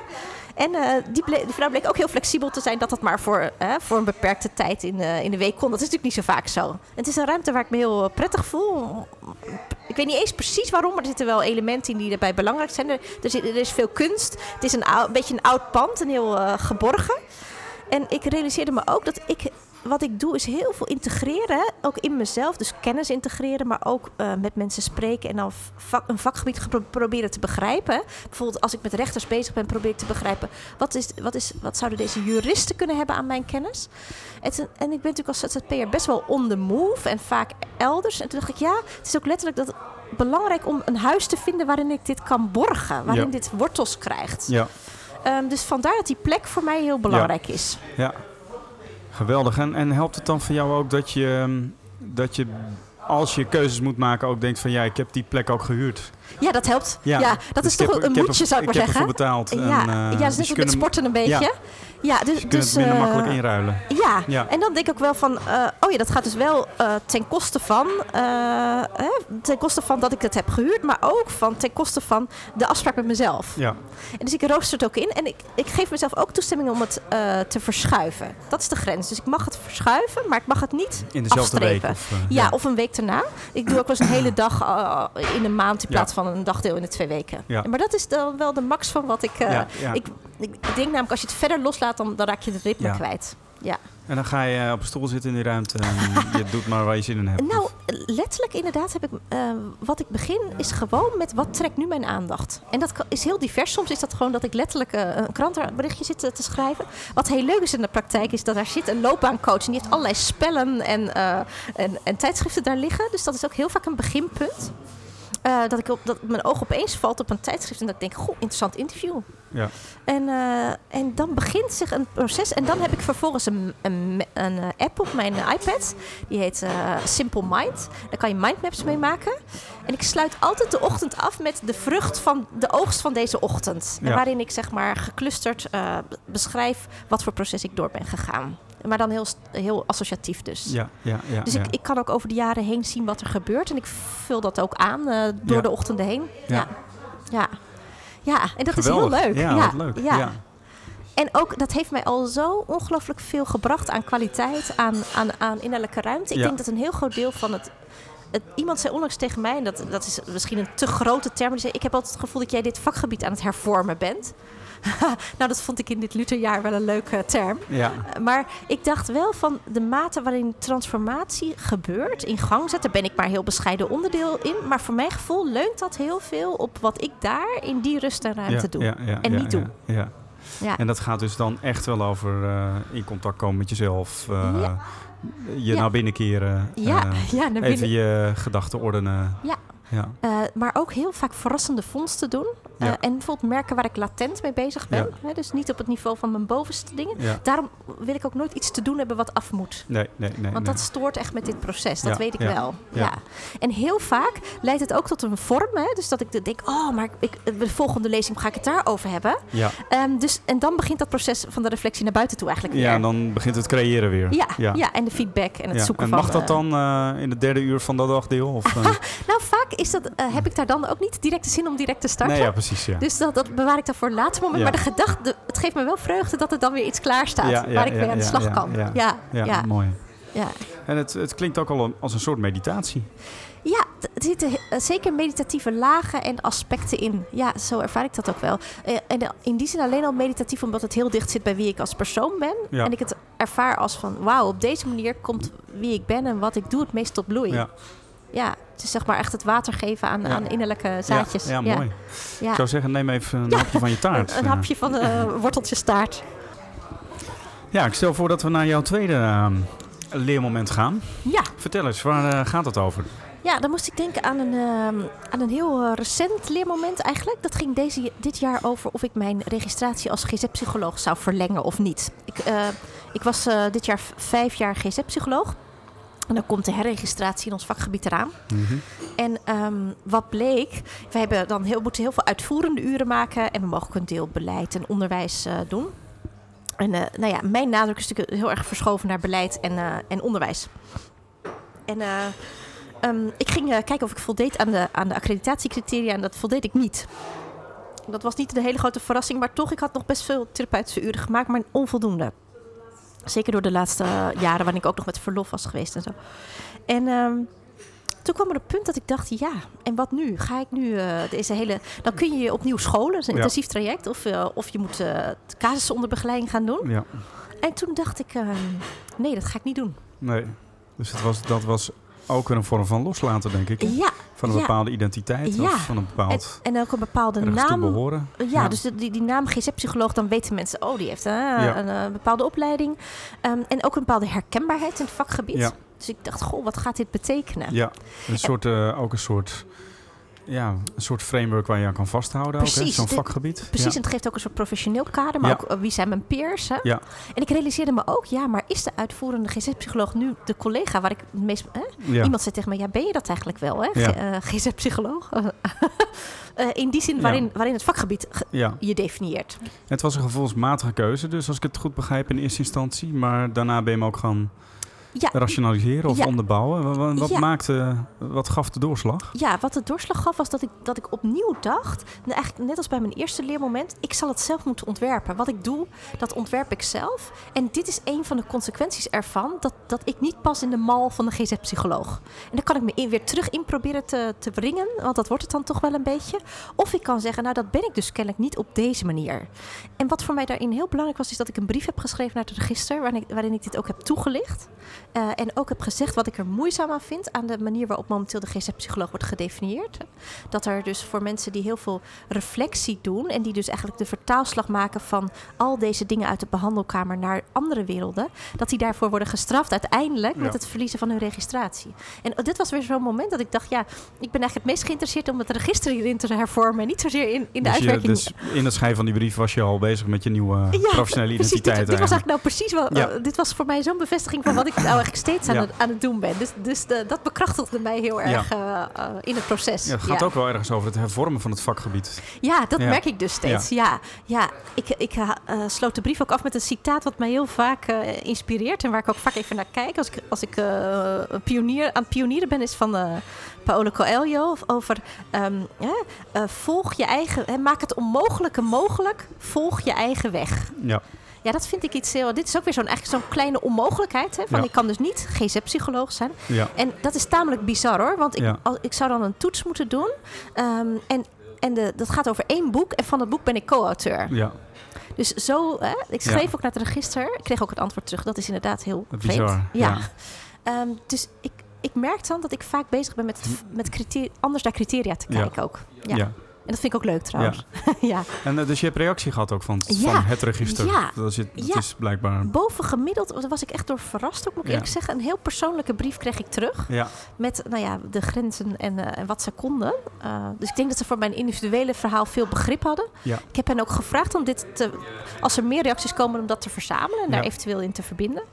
En eh, die, vrouw bleek ook heel flexibel te zijn dat dat maar voor, voor een beperkte tijd in, in de week kon. Dat is natuurlijk niet zo vaak zo. Het is een ruimte waar ik me heel prettig voel. Ik weet niet eens precies waarom, maar er zitten wel elementen in die daarbij belangrijk zijn. Er, er, is veel kunst. Het is een, een beetje een oud pand, een heel geborgen. En ik realiseerde me ook dat ik wat ik doe is heel veel integreren, ook in mezelf. Dus kennis integreren, maar ook eh, met mensen spreken en dan vak- een vakgebied proberen te begrijpen. Bijvoorbeeld als ik met rechters bezig ben, probeer ik te begrijpen wat, is, wat, is, wat zouden deze juristen kunnen hebben aan mijn kennis. En, en ik ben natuurlijk als ZZP'er best wel on the move en vaak elders. En toen dacht ik, ja, het is ook letterlijk dat belangrijk om een huis te vinden waarin ik dit kan borgen, waarin Ja. dit wortels krijgt. Ja, Ehm, dus vandaar dat die plek voor mij heel belangrijk is. ja. Geweldig. En, en helpt het dan voor jou ook dat je, ehm, dat je als je keuzes moet maken ook denkt van ja, ik heb die plek ook gehuurd. Ja, dat helpt. Ja, dat Dus is toch heb- een moedje, zou ik maar Ik heb zeggen. ervoor betaald. Ja, en, eh, ja, dus met sporten een beetje. Ja, dus, Dus je kunt dus, het minder eh, makkelijk inruilen. Ja. Ja. en dan denk ik ook wel van, eh, oh ja, dat gaat dus wel eh, ten koste van, hè, ten koste van dat ik het heb gehuurd, maar ook van ten koste van de afspraak met mezelf. Ja, En dus ik rooster het ook in en ik, ik geef mezelf ook toestemming om het te verschuiven. Dat is de grens. Dus ik mag het verschuiven, maar ik mag het niet in dezelfde afstrepen. week. Of, eh, Ja, of een week daarna. Ik doe ook wel eens een hele dag in een maand in Ja. plaats van een dagdeel in de twee weken. Ja. Maar dat is dan wel de max van wat ik... ja, ja. Ik, ik denk namelijk, als je het verder loslaat, dan, dan raak je het ritme Ja. kwijt. Ja. En dan ga je op een stoel zitten in die ruimte en je doet maar waar je zin in hebt. Nou, letterlijk inderdaad heb ik... eh, wat ik begin is gewoon met wat trekt nu mijn aandacht. En dat is heel divers. Soms is dat gewoon dat ik letterlijk eh, een krantenberichtje zit eh, te schrijven. Wat heel leuk is in de praktijk is dat daar zit een loopbaancoach. En die heeft allerlei spellen en, eh, en, en tijdschriften daar liggen. Dus dat is ook heel vaak een beginpunt. Eh, dat, ik op, dat mijn oog opeens valt op een tijdschrift en dat ik denk, goh, interessant interview. Ja. En, eh, en dan begint zich een proces. En dan heb ik vervolgens een, een, een eh, app op mijn iPad. Die heet eh, Simple Mind. Daar kan je mindmaps mee maken. En ik sluit altijd de ochtend af met de vrucht van de oogst van deze ochtend. En waarin ik zeg maar geclusterd beschrijf wat voor proces ik door ben gegaan. Maar dan heel, heel associatief dus. Ja, ja, ja. Dus ik, ik kan ook over de jaren heen zien wat er gebeurt. En ik vul dat ook aan eh, door de ochtenden heen. Ja. Ja. Ja. en dat Geweldig. is heel leuk. Ja, leuk. Ja. Ja. En ook, dat heeft mij al zo ongelooflijk veel gebracht aan kwaliteit, aan, aan, aan innerlijke ruimte. Ik Ja. denk dat een heel groot deel van het... het iemand zei onlangs tegen mij, en dat, dat is misschien een te grote term, die zei, ik heb altijd het gevoel dat jij dit vakgebied aan het hervormen bent. nou, dat vond ik in dit Lutherjaar wel een leuke term. Ja. Uh, Maar ik dacht wel van de mate waarin transformatie gebeurt, in gang zet, daar ben ik maar heel bescheiden onderdeel in. Maar voor mijn gevoel leunt dat heel veel op wat ik daar in die rust en ruimte ja, doe. ja, ja, en niet doe. Ja, ja. Ja. En dat gaat dus dan echt wel over eh, in contact komen met jezelf. eh. Je naar binnen keren. Ja, eh, even je gedachten ordenen. Ja. ja. Uh, maar ook heel vaak verrassende vondsten doen. Eh, Ja. en bijvoorbeeld merken waar ik latent mee bezig ben. Hè, dus niet op het niveau van mijn bovenste dingen. Ja. Daarom wil ik ook nooit iets te doen hebben wat af moet. Nee, nee, nee. Want nee. dat stoort echt met dit proces, dat Ja, weet ik ja, wel. ja. Ja. En heel vaak leidt het ook tot een vorm. Hè? Dus dat ik de- denk, oh, maar ik, de volgende lezing ga ik het daarover hebben. Ja. Ehm, dus, en dan begint dat proces van de reflectie naar buiten toe eigenlijk ja, weer. en dan begint het creëren weer. ja, ja. ja. en de feedback en het Ja. zoeken En van... mag dat eh, dan eh, in het derde uur van dat dagdeel? Of, eh? nou, vaak is dat, eh, heb ik daar dan ook niet direct de zin om direct te starten. nee, ja, precies. Ja. Dus dat, dat bewaar ik dan voor het laatste moment. Maar de gedachte, het geeft me wel vreugde dat er dan weer iets klaar staat. Waar ik weer aan de slag kan. ja. Ja, ja, ja, mooi. ja. En het, het klinkt ook al als een soort meditatie. Ja, er zitten eh, zeker meditatieve lagen en aspecten in. Ja, zo ervaar ik dat ook wel. Eh, en eh, in die zin alleen al meditatief omdat het heel dicht zit bij wie ik als persoon ben. Ja. En ik het ervaar als van, wauw, op deze manier komt wie ik ben en wat ik doe het meest tot bloei. Ja, Ja, het is zeg maar echt het water geven aan, Ja. aan innerlijke zaadjes. Ja, ja, mooi. Ja. Ik zou zeggen, neem even een hapje van je taart. Een, Eh, hapje van de worteltjes taart. Ja, ik stel voor dat we naar jouw tweede ehm, leermoment gaan. Ja. Vertel eens, waar eh, gaat het over? Ja, dan moest ik denken aan een, ehm, aan een heel eh, recent leermoment eigenlijk. Dat ging deze, dit jaar over of ik mijn registratie als GZ-psycholoog zou verlengen of niet. Ik, eh, ik was eh, dit jaar vijf jaar GZ-psycholoog. En dan komt de herregistratie in ons vakgebied eraan. Mhm. En ehm, wat bleek, we hebben dan heel, moeten heel veel uitvoerende uren maken. En we mogen ook een deel beleid en onderwijs eh, doen. En eh, nou ja, mijn nadruk is natuurlijk heel erg verschoven naar beleid en, eh, en onderwijs. En eh, ehm, ik ging kijken of ik voldeed aan de, aan de accreditatiecriteria en dat voldeed ik niet. Dat was niet een hele grote verrassing, maar toch, ik had nog best veel therapeutische uren gemaakt, maar onvoldoende. Zeker door de laatste jaren, waarin ik ook nog met verlof was geweest en zo. En ehm, toen kwam er een punt dat ik dacht, ja, en wat nu? Ga ik nu eh, deze hele... Dan kun je je opnieuw scholen, dat is een Ja. intensief traject. Of, eh, of je moet eh casussen onder begeleiding gaan doen. Ja, En toen dacht ik, ehm, nee, dat ga ik niet doen. nee. Dus het was, dat was ook weer een vorm van loslaten, denk ik. hè? Ja, Van een ja. bepaalde identiteit Ja. of van een en, bepaald en ook een bepaalde naam. behoren. Ja, Ja. dus die, die naam GZ-psycholoog, dan weten mensen, oh, die heeft eh, een, eh, bepaalde opleiding. Ehm, en ook een bepaalde herkenbaarheid in het vakgebied. Ja. Dus ik dacht, goh, wat gaat dit betekenen? Ja, een soort, eh, ook een soort, ja, een soort framework waar je aan kan vasthouden. Precies, Zo'n vakgebied. Precies, Ja. en het geeft ook een soort professioneel kader, maar Ja. ook eh, wie zijn mijn peers. Hè? Ja. En ik realiseerde me ook, ja, maar is de uitvoerende GZ-psycholoog nu de collega waar ik het meest... Hè? Ja. Iemand zei tegen me, ja, ben je dat eigenlijk wel, hè? G- eh, GZ-psycholoog? Eh, in die zin waarin, waarin het vakgebied ge- je definieert. het was een gevoelsmatige keuze, dus als ik het goed begrijp in eerste instantie. Maar daarna ben je hem ook gaan Ja, rationaliseren of Ja. onderbouwen. Wa- wa- Wat, Ja. maakte, wat gaf de doorslag? Ja, wat de doorslag gaf was dat ik, dat ik opnieuw dacht, nou eigenlijk net als bij mijn eerste leermoment, ik zal het zelf moeten ontwerpen. Wat ik doe, dat ontwerp ik zelf. En dit is een van de consequenties ervan, dat, dat ik niet pas in de mal van de GZ-psycholoog. En dan kan ik me in, weer terug in proberen te, te wringen, want dat wordt het dan toch wel een beetje. Of ik kan zeggen, nou dat ben ik dus kennelijk niet op deze manier. En wat voor mij daarin heel belangrijk was, is dat ik een brief heb geschreven naar het register, waarin ik, waarin ik dit ook heb toegelicht. Eh, en ook heb gezegd wat ik er moeizaam aan vind aan de manier waarop momenteel de GZ-psycholoog wordt gedefinieerd. Dat er dus voor mensen die heel veel reflectie doen en die dus eigenlijk de vertaalslag maken van al deze dingen uit de behandelkamer naar andere werelden, dat die daarvoor worden gestraft uiteindelijk Ja. met het verliezen hun registratie. En dit was weer zo'n moment dat ik dacht, ja, ik ben eigenlijk het meest geïnteresseerd om het register hierin te hervormen en niet zozeer in, in de dus, je, uitwerking. dus in het schrijven van die brief was je al bezig met je nieuwe Ja, professionele Precies, dit, identiteit. dit was eigenlijk. nou precies. Ja. eh, dit was voor mij zo'n bevestiging van wat ik nou eigenlijk steeds aan, het, aan het doen ben. Dus, dus de- dat bekrachtigde mij heel erg eh, eh, in het proces. Ja, het gaat ook wel ergens over het hervormen van het vakgebied. Ja, dat merk ik dus steeds. Ja, ja. ik, ik eh, eh, sloot de brief ook af met een citaat wat mij heel vaak eh, inspireert. En waar ik ook vaak even naar kijk als ik, als ik eh, een pionier, aan het pionieren ben, is van eh, Paolo Coelho. Over ehm, eh, volg je eigen, hè, maak het onmogelijke mogelijk, volg je eigen weg. Ja, Ja, dat vind ik iets heel. Dit is ook weer zo'n eigenlijk zo'n kleine onmogelijkheid. Hè, van Ja. ik kan dus niet GZ-psycholoog zijn. ja, En dat is tamelijk bizar hoor. Want ik, Ja. als, ik zou dan een toets moeten doen. Ehm, en en de, dat gaat over één boek. En van dat boek ben ik co-auteur. ja. Dus zo, hè, ik schreef Ja. ook naar het register. Ik kreeg ook het antwoord terug. Dat is inderdaad heel Bizar, vreemd. ja. Ehm, dus ik, ik merk dan dat ik vaak bezig ben met, het- met criteria, anders naar criteria te Ja. kijken ook. Ja. Ja. dat vind ik ook leuk trouwens. Ja. En eh, dus je hebt reactie gehad ook van, Ja. van het register. Ja. Dat, is, dat is blijkbaar... Boven gemiddeld, daar was ik echt door verrast, ook moet ik eerlijk zeggen. Een heel persoonlijke brief kreeg ik terug. Ja, Met nou ja, de grenzen en, eh, en wat ze konden. Eh, dus ik denk dat ze voor mijn individuele verhaal veel begrip hadden. Ja. Ik heb hen ook gevraagd om dit te, als er meer reacties komen, om dat te verzamelen en daar eventueel in te verbinden.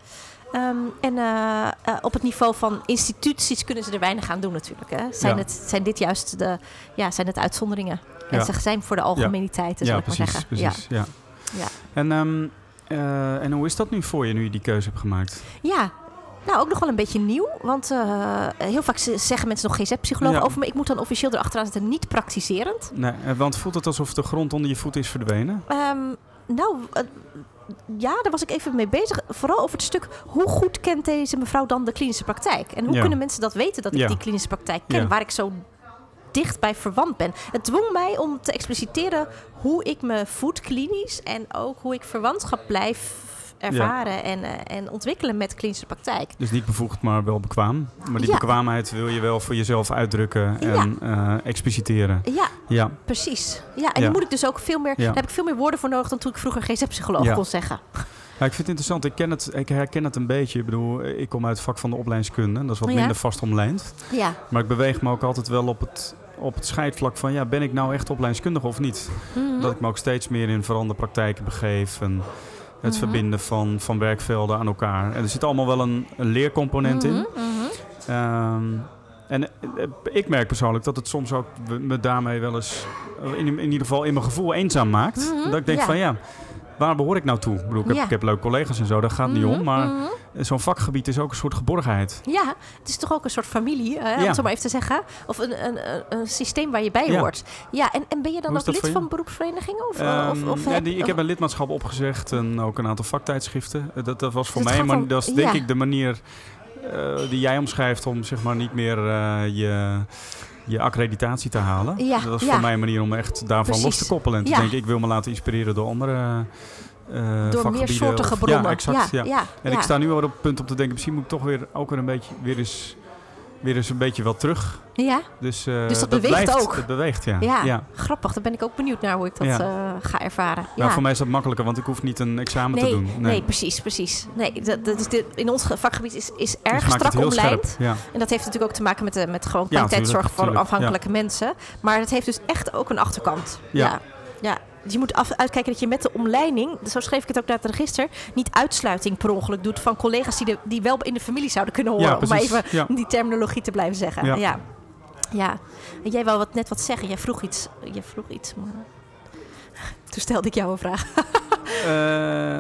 Ehm, en eh, eh, op het niveau van instituties kunnen ze er weinig aan doen natuurlijk. Hè. Zijn, Ja. het, zijn dit juist de, ja, zijn het uitzonderingen? En ze zijn voor de algemeniteit, ja zal ik maar precies. zeggen. precies ja. Ja. Ja. En, ehm, eh, en hoe is dat nu voor je, nu je die keuze hebt gemaakt? Ja, nou ook nog wel een beetje nieuw. Want heel vaak zeggen mensen nog GZ-psycholoog Ja. over me. Ik moet dan officieel erachteraan zitten, niet praktiserend. Nee, want voelt het alsof de grond onder je voet is verdwenen? Ehm, nou, ja, daar was ik even mee bezig. Vooral over het stuk, hoe goed kent deze mevrouw dan de klinische praktijk? En hoe Ja. kunnen mensen dat weten dat ik Ja. die klinische praktijk ken, Ja. waar ik zo dicht bij verwant ben? Het dwong mij om te expliciteren hoe ik me voed klinisch en ook hoe ik verwantschap blijf ervaren en, eh, en ontwikkelen met klinische praktijk. Dus niet bevoegd, maar wel bekwaam. Maar die Ja. bekwaamheid wil je wel voor jezelf uitdrukken en eh, expliciteren. Ja, Ja, precies. Ja, en daar moet ik dus ook veel meer. Daar heb ik veel meer woorden voor nodig dan toen ik vroeger GZ-psycholoog kon zeggen. Ja, ik vind het interessant. Ik, ken het, ik herken het een beetje. Ik bedoel, ik kom uit het vak van de opleidingskunde. Dat is wat minder vast omlijnd. Ja. Maar ik beweeg me ook altijd wel op het, op het scheidvlak van... ja, ben ik nou echt opleidingskundige of niet? Mhm. Dat ik me ook steeds meer in veranderpraktijken begeef. En het Mhm. verbinden van, van werkvelden aan elkaar. En er zit allemaal wel een, een leercomponent in. Mhm, mhm. Ehm, en eh, ik merk persoonlijk dat het soms ook me daarmee wel eens... eh, in, in ieder geval in mijn gevoel eenzaam maakt. Dat ik denk ja. van ja... Waar behoor ik nou toe? Ik, bedoel, ik, heb, Ja. ik heb leuke collega's en zo, daar gaat het niet om. Mhm, Maar mhm. zo'n vakgebied is ook een soort geborgenheid. Ja, het is toch ook een soort familie, hè, om Ja. het zo maar even te zeggen. Of een, een, een, een systeem waar je bij Ja. hoort. Ja, en, en ben je dan ook lid van beroepsverenigingen? Of, Ehm, of, of ja, die, ik of- heb een lidmaatschap opgezegd en ook een aantal vaktijdschriften. Eh, Dat, dat was voor Dus mij, maar om- dat is denk ik de manier eh, die jij omschrijft om zeg maar niet meer eh, je, je accreditatie te halen. Ja, dat was ja. voor mij een manier om echt daarvan los te koppelen. En te Ja. denken, ik wil me laten inspireren door andere eh door meersoortige of- bronnen. Ja, exact. Ja, ja, En ik sta nu wel op het punt om te denken, misschien moet ik toch weer ook weer een beetje weer eens, weer eens een beetje wel terug. Ja, Dus, eh, Dus dat beweegt blijft, ook? Het beweegt, ja. ja. ja. grappig. Daar ben ik ook benieuwd naar hoe ik dat Ja. eh, ga ervaren. Ja, Ja, voor mij is dat makkelijker, want ik hoef niet een examen nee, te doen. nee. precies, precies. Nee, dat, dat is in ons vakgebied is, is Dus erg strak omlijnd. Ja. En dat heeft natuurlijk ook te maken met, de, met gewoon kwaliteitszorg voor afhankelijke mensen. Maar het heeft dus echt ook een achterkant. Ja. Ja. Dus je moet af, uitkijken dat je met de omleiding, zo schreef ik het ook naar het register, niet uitsluiting per ongeluk doet van collega's die, de, die wel in de familie zouden kunnen horen. Ja, om maar even Ja. die terminologie te blijven zeggen. Ja. Ja. ja. En jij wou wat, net wat zeggen. Jij vroeg iets. Jij vroeg iets. Maar... Toen stelde ik jou een vraag. Eh,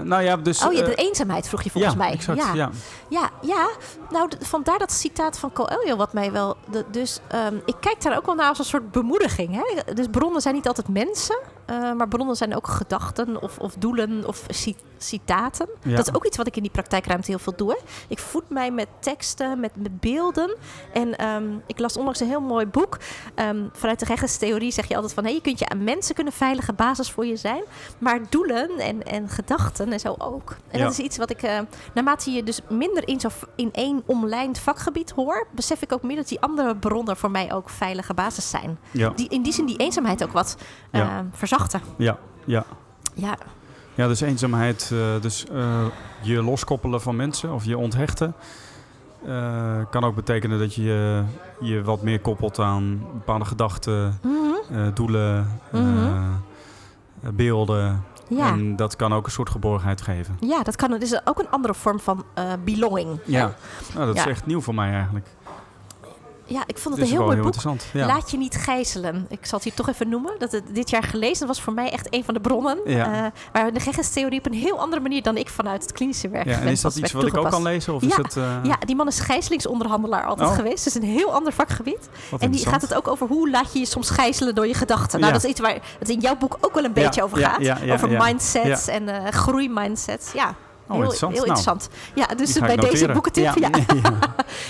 nou ja, dus... oh ja, de eh, eenzaamheid vroeg je volgens ja, mij. Exact, ja. ja. Ja, ja. Nou, vandaar dat citaat van Coelho wat mij wel... de- dus ehm, ik kijk daar ook wel naar als een soort bemoediging. Hè? Dus bronnen zijn niet altijd mensen. Eh, maar bronnen zijn ook gedachten of, of doelen of ci- citaten. Ja. Dat is ook iets wat ik in die praktijkruimte heel veel doe. Hè? Ik voed mij met teksten, met, met beelden. En ehm, ik las onlangs een heel mooi boek. Ehm, vanuit de rechtstheorie zeg je altijd van... Hey, je kunt je aan mensen kunnen veilige basis voor je zijn. Maar doelen en, en gedachten en zo ook. En Ja. dat is iets wat ik... eh, naarmate je dus minder in, zo, in één omlijnd vakgebied hoor... besef ik ook meer dat die andere bronnen voor mij ook veilige basis zijn. Ja, Die in die zin die eenzaamheid ook wat Ja. Verzachten. ja, ja. Ja, Ja, dus eenzaamheid, eh, dus eh, je loskoppelen van mensen of je onthechten. eh, kan ook betekenen dat je je wat meer koppelt aan bepaalde gedachten, Mhm. doelen, Mhm. beelden. ja. En dat kan ook een soort geborgenheid geven. ja dat kan. Het is ook een andere vorm van belonging. Ja, nou, dat is echt nieuw voor mij eigenlijk. Ja, ik vond Het een heel mooi heel boek. Ja. Laat je niet gijzelen. Ik zal het hier toch even noemen. Dat het dit jaar gelezen dat was voor mij echt een van de bronnen. Ja. eh, waar de GGS-theorie op een heel andere manier dan ik vanuit het klinische werk ja, en is dat iets wat ik ook kan lezen? Of Ja, is het, eh, Ja, die man is gijzelingsonderhandelaar altijd Oh. geweest. Dus een heel ander vakgebied. wat En die gaat het ook over hoe laat je je soms gijzelen door je gedachten. Nou, dat is iets waar het in jouw boek ook wel een beetje over gaat. over mindsets en eh groeimindsets. Ja, heel, interessant. heel Nou, interessant. Ja, dus bij deze boekentip. Ja,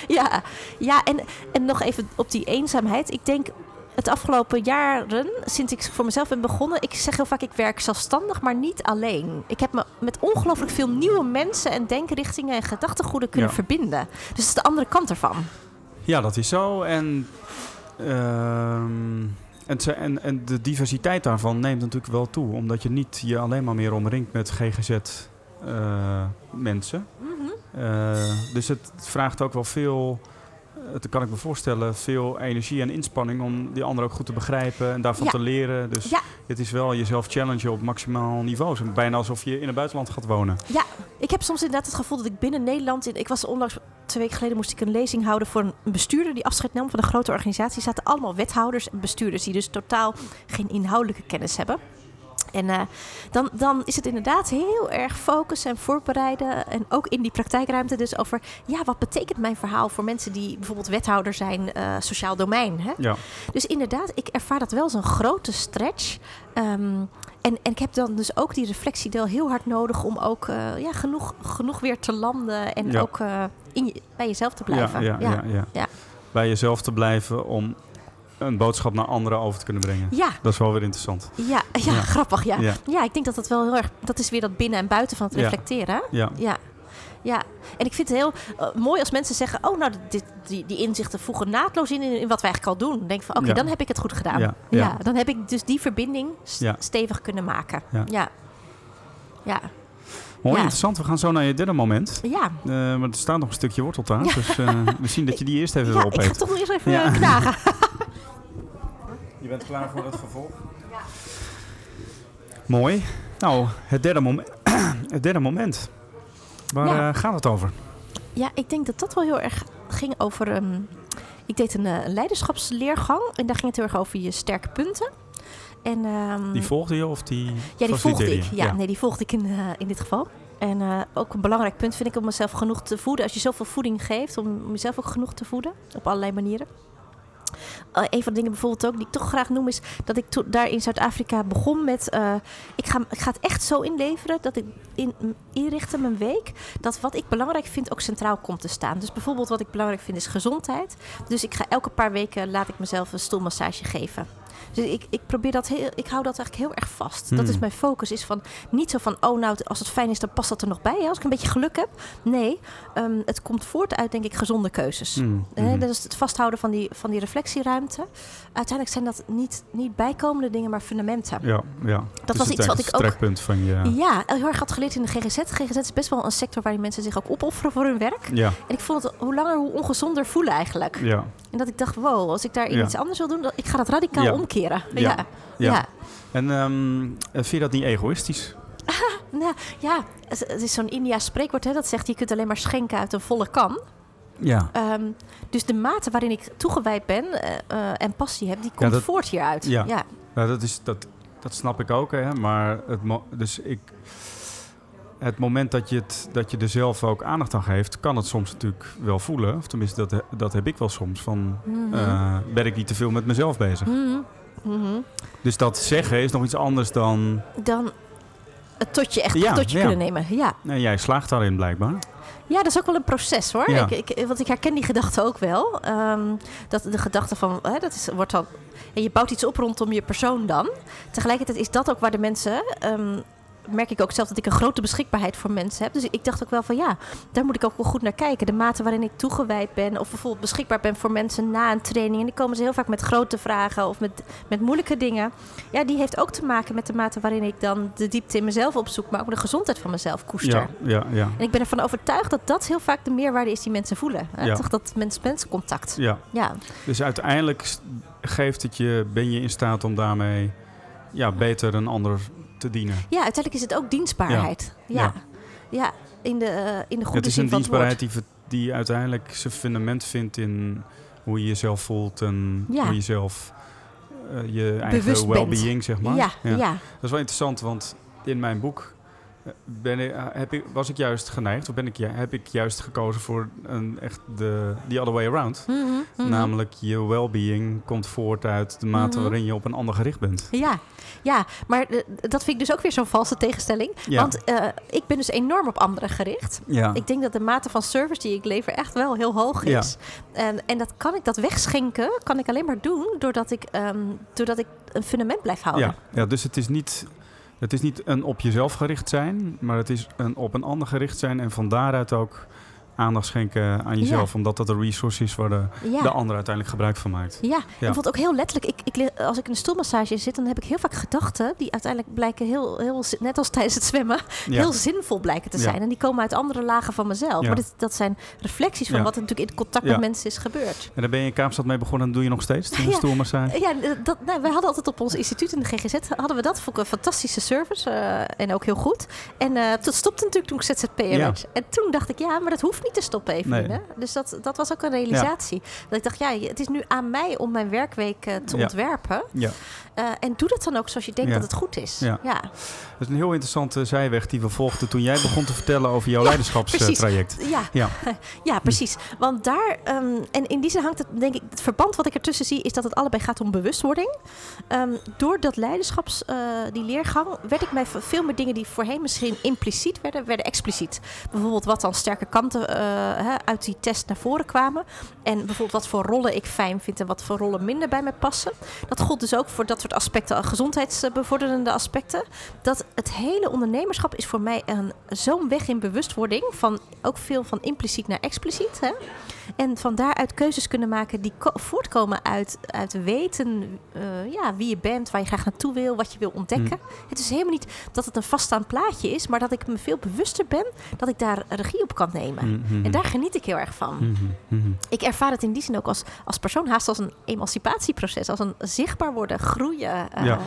Ja, ja. en, en nog even op die eenzaamheid. Ik denk het afgelopen jaren, sinds ik voor mezelf ben begonnen, ik zeg heel vaak ik werk zelfstandig, maar niet alleen. Ik heb me met ongelooflijk veel nieuwe mensen en denkrichtingen en gedachtegoeden kunnen Ja. verbinden. Dus dat is de andere kant ervan. Ja, dat is zo. En ehm, En, en, en de diversiteit daarvan neemt natuurlijk wel toe. Omdat je niet je alleen maar meer omringt met GGZ-mensen. Mhm. Eh, dus het vraagt ook wel veel, eh, dat kan ik me voorstellen, veel energie en inspanning om die ander ook goed te begrijpen en daarvan Ja. te leren. Dus Ja. het is wel jezelf challengen op maximaal niveau. Bijna alsof je in het buitenland gaat wonen. Ik heb soms inderdaad het gevoel dat ik binnen Nederland... In, ik was onlangs, twee weken geleden moest ik een lezing houden voor een bestuurder die afscheid nam van een grote organisatie. Er zaten allemaal wethouders en bestuurders die dus totaal geen inhoudelijke kennis hebben. En eh, dan, dan is het inderdaad heel erg focussen en voorbereiden. En ook in die praktijkruimte dus over... ja, wat betekent mijn verhaal voor mensen die bijvoorbeeld wethouder zijn... eh, sociaal domein, hè? Ja, Dus inderdaad, ik ervaar dat wel als een grote stretch. Ehm, en, en ik heb dan dus ook die reflectiedeel heel hard nodig om ook eh, ja, genoeg, genoeg weer te landen en Ja. ook in je, bij jezelf te ja, blijven. ja, ja, ja. Ja. Bij jezelf te blijven om een boodschap naar anderen over te kunnen brengen. ja, Dat is wel weer interessant. ja, ja, Ja. grappig. Ja. Ja. Ja. ik denk dat dat wel heel erg. Dat is weer dat binnen en buiten van het reflecteren. Ja, Ja. Ja, en ik vind het heel eh, mooi als mensen zeggen: Oh, nou, dit, die, die inzichten voegen naadloos in, in wat wij eigenlijk al doen. Dan denk ik van: Oké, dan heb ik het goed gedaan. Ja, dan heb ik dus die verbinding stevig kunnen maken. Ja. ja. mooi Ja. interessant. We gaan zo naar je derde moment. Ja, Eh, maar er staat nog een stukje worteltaart. Ja. Dus eh, we zien dat je die eerst even ja wil ik ga toch nog eerst even Ja. knagen. Je bent klaar voor het vervolg? Mooi. Nou, het derde, mom het derde moment. Waar Ja. eh, gaat het over? Ja, ik denk dat dat wel heel erg ging over. ehm, ik deed een eh, leiderschapsleergang en daar ging het heel erg over je sterke punten. En, ehm, Die volgde je of die ja, die volgde ik. Ja, nee, die volgde ik in, eh, in dit geval. En eh, ook een belangrijk punt vind ik om mezelf genoeg te voeden. Als je zoveel voeding geeft, om om jezelf ook genoeg te voeden. Op allerlei manieren. Eh, een van de dingen bijvoorbeeld ook die ik toch graag noem is dat ik toen daar in Zuid-Afrika begon met eh, ik, ga, ik ga het echt zo inleveren dat ik in, mijn week dat wat ik belangrijk vind ook centraal komt te staan. Dus bijvoorbeeld wat ik belangrijk vind is gezondheid. Dus ik ga elke paar weken laat ik mezelf een stoelmassage geven. Dus ik, ik probeer dat heel, ik hou dat eigenlijk heel erg vast. Dat Hmm. is mijn focus. Is van niet zo van oh nou als het fijn is dan past dat er nog bij. Hè? Als ik een beetje geluk heb. Nee, ehm, het komt voort uit denk ik gezonde keuzes. Mm, Hè, mhm. dat is het vasthouden van die, van die reflectieruimte. Uiteindelijk zijn dat niet, niet bijkomende dingen, maar fundamenten. Ja, ja. Dat Dus was iets wat ik ook strekpunt van je... ja, heel erg had geleerd in de GGZ. GGZ is best wel een sector waarin mensen zich ook opofferen voor hun werk. Ja, En ik vond het hoe langer hoe ongezonder voelen eigenlijk. ja, En dat ik dacht, wow, als ik daarin Ja. iets anders wil doen, dan, ik ga dat radicaal Ja. omkeren. Ja. Ja. En ehm, vind je dat niet egoïstisch? Nou, ja, het, is zo'n India spreekwoord hè, dat zegt je kunt alleen maar schenken uit een volle kan. Ja. Ehm, dus de mate waarin ik toegewijd ben eh, eh, en passie heb, die komt dat- voort hieruit. Ja. ja. Nou, dat, is, dat, dat snap ik ook, hè. Maar het, dus ik, het moment dat je, het, dat je er zelf ook aandacht aan geeft... kan het soms natuurlijk wel voelen. Of tenminste, dat, dat heb ik wel soms. Van, Mhm. eh, ben ik niet te veel met mezelf bezig? Mhm. Mhm. Dus dat zeggen is nog iets anders dan... Dan het tot je echt Ja, tot je ja. kunnen nemen. Ja. Jij slaagt daarin blijkbaar. Ja, dat is ook wel een proces hoor. Ja. Ik, ik, want ik herken die gedachte ook wel. Ehm, dat de gedachte van, hè, dat is, wordt dan, en je bouwt iets op rondom je persoon dan. Tegelijkertijd is dat ook waar de mensen, ehm, merk ik ook zelf dat ik een grote beschikbaarheid voor mensen heb. Dus ik dacht ook wel van ja, daar moet ik ook wel goed naar kijken. De mate waarin ik toegewijd ben of bijvoorbeeld beschikbaar ben voor mensen na een training. En die komen ze heel vaak met grote vragen of met, met moeilijke dingen. Ja, die heeft ook te maken met de mate waarin ik dan de diepte in mezelf opzoek, maar ook de gezondheid van mezelf koester. Ja, ja, ja. En ik ben ervan overtuigd dat dat heel vaak de meerwaarde is die mensen voelen. Hè? Ja. Toch dat mens-mens contact. ja. Ja. Dus uiteindelijk geeft het je, ben je in staat om daarmee ja, beter een ander te dienen. ja, uiteindelijk is het ook dienstbaarheid. Ja, Ja. ja. in, de, eh, in de goede het is zin een dienstbaarheid die, die uiteindelijk zijn fundament vindt in hoe je jezelf voelt en hoe je zelf eh, je eigen well-being, zeg maar. Ja, ja. Dat is wel interessant, want in mijn boek ben ik, eh, heb ik, was ik juist geneigd, of ben ik, heb ik juist gekozen voor een echt de the other way around. Mhm, mhm. Namelijk, je well-being komt voort uit de mate Mhm. waarin je op een ander gericht bent. Ja, ja, maar eh, dat vind ik dus ook weer zo'n valse tegenstelling. Ja. Want eh, ik ben dus enorm op anderen gericht. Ja, Ik denk dat de mate van service die ik lever echt wel heel hoog Ja. is. En, en dat kan ik dat wegschenken, kan ik alleen maar doen doordat ik, ehm, doordat ik een fundament blijf houden. ja. ja, dus het is, niet, het is niet een op jezelf gericht zijn, maar het is een op een ander gericht zijn en van daaruit ook aandacht schenken aan jezelf. Omdat dat een resource is waar de, Ja. de ander uiteindelijk gebruik van maakt. Ja, ik vond ook heel letterlijk. Ik, ik, als ik in een stoelmassage zit, dan heb ik heel vaak gedachten die uiteindelijk blijken heel, heel net als tijdens het zwemmen, Ja. heel zinvol blijken te Ja. zijn. En die komen uit andere lagen van mezelf. Ja. Maar dit, dat zijn reflecties van Ja. wat er natuurlijk in contact Ja. met mensen is gebeurd. En daar ben je in Kaapstad mee begonnen en doe je nog steeds? De Ja. stoelmassage? Ja, dat, nou, wij hadden altijd op ons instituut in de GGZ hadden we dat. Vond ik een fantastische service eh, en ook heel goed. En eh dat stopte natuurlijk toen ik ZZP'er Ja. werd. En toen dacht ik, ja, maar dat hoeft niet te stoppen even. Nee. Dus dat, dat was ook een realisatie. Dat ik dacht, ja, het is nu aan mij om mijn werkweek eh, te ontwerpen. Ja. Eh, en doe dat dan ook zoals je denkt dat het goed is. Ja. Dat is een heel interessante zijweg die we volgden toen jij begon te vertellen over jouw Ja, leiderschapstraject. Ja, Ja. ja, precies. Want daar, ehm, en in die zin hangt het, denk ik, het verband wat ik ertussen zie, is dat het allebei gaat om bewustwording. Ehm, door dat leiderschaps, eh, die leergang, werd ik mij veel meer dingen die voorheen misschien impliciet werden, werden expliciet. Bijvoorbeeld wat dan sterke kanten eh, uit die test naar voren kwamen. En bijvoorbeeld wat voor rollen ik fijn vind en wat voor rollen minder bij me passen. Dat gold dus ook voor dat soort aspecten, gezondheidsbevorderende aspecten. Dat het hele ondernemerschap is voor mij een, zo'n weg in bewustwording. Van ook veel van impliciet naar expliciet. Hè? En van daaruit keuzes kunnen maken die ko- voortkomen uit, uit weten eh, ja, wie je bent, waar je graag naartoe wil, wat je wil ontdekken. Het is helemaal niet dat het een vaststaand plaatje is, maar dat ik me veel bewuster ben dat ik daar regie op kan nemen. Mhm. En daar geniet ik heel erg van. Mhm, mhm. Ik ervaar het in die zin ook als, als persoon haast als een emancipatieproces, als een zichtbaar worden, groeien. eh, Ja.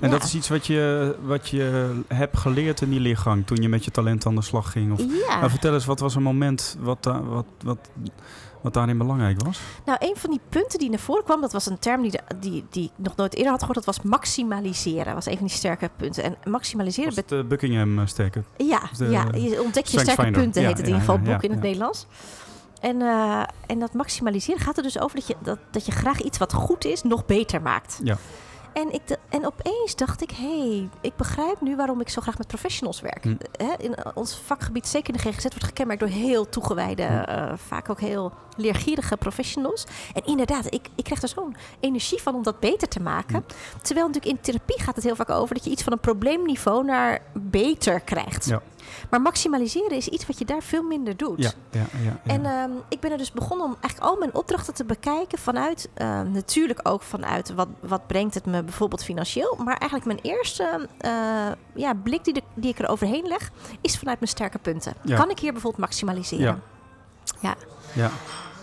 En dat is iets wat je, wat je hebt geleerd in die leergang toen je met je talent aan de slag ging? Of, ja. Nou, vertel eens, wat was een moment wat, wat, wat, wat daarin belangrijk was? Nou, een van die punten die naar voren kwam, dat was een term die, de- die, die ik nog nooit eerder had gehoord, dat was maximaliseren. Dat was een van die sterke punten. En maximaliseren Was het uh, Buckingham uh, sterke? Ja, de ja, je ontdekt je sterke punten, heet het in ieder geval, boek in het. Nederlands. En, eh, en dat maximaliseren gaat er dus over dat je, dat, dat je graag iets wat goed is, nog beter maakt. Ja. En, ik en opeens dacht ik, hé, hey, ik begrijp nu waarom ik zo graag met professionals werk. Hm. Hè, in ons vakgebied, zeker in de GGZ, wordt gekenmerkt door heel toegewijde, Hm. eh, vaak ook heel leergierige professionals. En inderdaad, ik, ik krijg er zo'n energie van om dat beter te maken. Hm. Terwijl natuurlijk in therapie gaat het heel vaak over dat je iets van een probleemniveau naar beter krijgt. Ja. Maar maximaliseren is iets wat je daar veel minder doet. Ja, ja, ja. ja. En ehm, ik ben er dus begonnen om eigenlijk al mijn opdrachten te bekijken vanuit, ehm, natuurlijk ook vanuit wat, wat brengt het me bijvoorbeeld financieel. Maar eigenlijk mijn eerste eh, ja, blik die, de, die ik er overheen leg, is vanuit mijn sterke punten. Ja. Kan ik hier bijvoorbeeld maximaliseren? Ja, ja.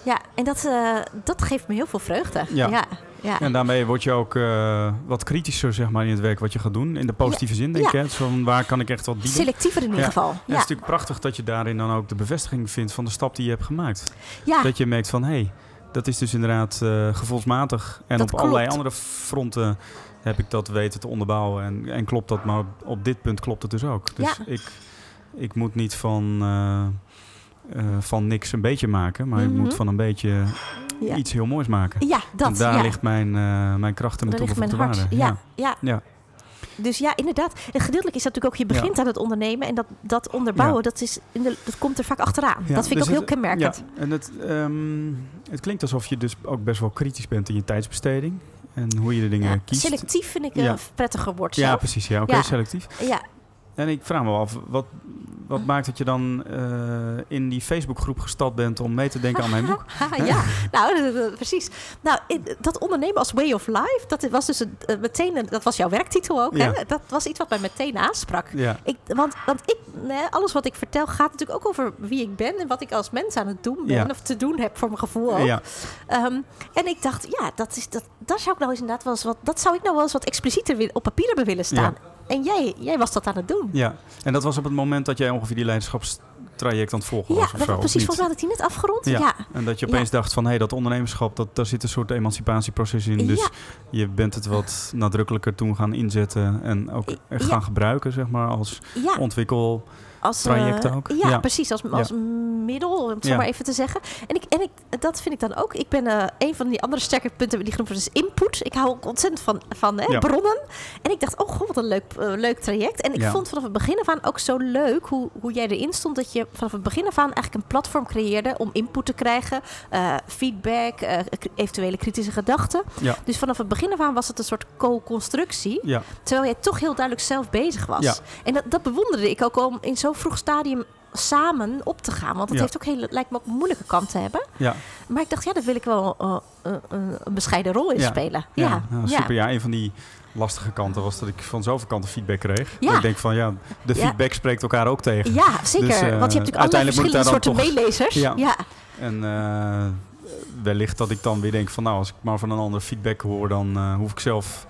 ja. en dat, eh, dat geeft me heel veel vreugde. Ja. Ja. ja. En daarmee word je ook uh, wat kritischer zeg maar, in het werk wat je gaat doen. In de positieve zin, denk Ja. ik. Hè? Zo van, waar kan ik echt wat bieden? Selectiever in ieder Ja. geval. En het is Ja. natuurlijk prachtig dat je daarin dan ook de bevestiging vindt van de stap die je hebt gemaakt. Ja. Dat je merkt van, hé, hey, dat is dus inderdaad eh, gevoelsmatig. En Dat op allerlei andere fronten heb ik dat weten te onderbouwen. En, en klopt dat, maar op, dit punt klopt het dus ook. Dus Ja. ik, ik moet niet van, eh, van niks een beetje maken, maar ik Mhm. moet van een beetje Ja. iets heel moois maken. Ja, dat. en daar ja. ligt mijn, eh, mijn kracht en mijn Daar ligt mijn hart. Ja, ja. Ja. Dus ja, inderdaad. En gedeeltelijk is dat natuurlijk ook, je begint aan het ondernemen en dat, dat onderbouwen, dat, is in de, dat komt er vaak achteraan. Dat vind ik dus ook heel het- kenmerkend. Ja, en het, ehm, het klinkt alsof je dus ook best wel kritisch bent in je tijdsbesteding. En hoe je de dingen Ja, kiest. Selectief vind ik een Ja. prettiger woord Ja, precies. Ja, oké, Ja. selectief. Ja, En ik vraag me wel af, wat, wat maakt dat je dan eh, in die Facebookgroep gestapt bent om mee te denken aan mijn boek? Ja, nou, dat- dat- precies. Nou, dat ondernemen als way of life, dat was dus een, eh, meteen, een- dat was jouw werktitel ook, Ja. hè? Dat was iets wat mij meteen aansprak. Ja, Ik, want, want ik, nee, alles wat ik vertel gaat natuurlijk ook over wie ik ben en wat ik als mens aan het doen ben Ja. of te doen heb voor mijn gevoel ook. ja, Ehm, en ik dacht, ja, dat is, dat, daar zou ik nou eens inderdaad wel eens wat, dat zou ik nou wel eens wat explicieter op papier hebben willen staan. En jij, jij was dat aan het doen. ja. En dat was op het moment dat jij ongeveer die leiderschapstraject aan het volgen Ja, was of dat, zo, of precies. Volgens mij had ik die net afgerond. Ja. Ja. En dat je opeens dacht van, hé, hey, dat ondernemerschap, dat, daar zit een soort emancipatieproces in. Dus Ja. je bent het wat nadrukkelijker toen gaan inzetten en ook Ja. echt gaan gebruiken, zeg maar, als ja. ontwikkel... Als, traject eh, ook. Ja, Ja. precies. Als, als middel, om het zo maar even te zeggen. En, ik, en ik, dat vind ik dan ook. Ik ben eh, een van die andere sterke punten die genoemd wordt, is input. Ik hou ook ontzettend van, van hè, bronnen. En ik dacht, oh god, wat een leuk, eh, leuk traject. En ik vond vanaf het begin af aan ook zo leuk hoe, hoe jij erin stond. Dat je vanaf het begin af aan eigenlijk een platform creëerde om input te krijgen. feedback, eventuele kritische gedachten. Dus vanaf het begin af aan was het een soort co-constructie. Terwijl jij toch heel duidelijk zelf bezig was. En dat, dat bewonderde ik ook om in zo'n vroeg stadium samen op te gaan. Want Ja. heeft ook heel, lijkt me ook een moeilijke kant te hebben. Ja, Maar ik dacht, ja, daar wil ik wel eh, eh, een, bescheiden rol in Ja. spelen. ja, Ja, nou, ja. super. Ja, een van die lastige kanten was dat ik van zoveel kanten feedback kreeg. Ja. Dat ik denk van ja, de feedback spreekt elkaar ook tegen. Ja, zeker. Dus, eh, Want je hebt natuurlijk allerlei verschillende soorten toch- meelezers. Ja. ja. En wellicht dat ik dan weer denk van nou, als ik maar van een ander feedback hoor, dan hoef ik zelf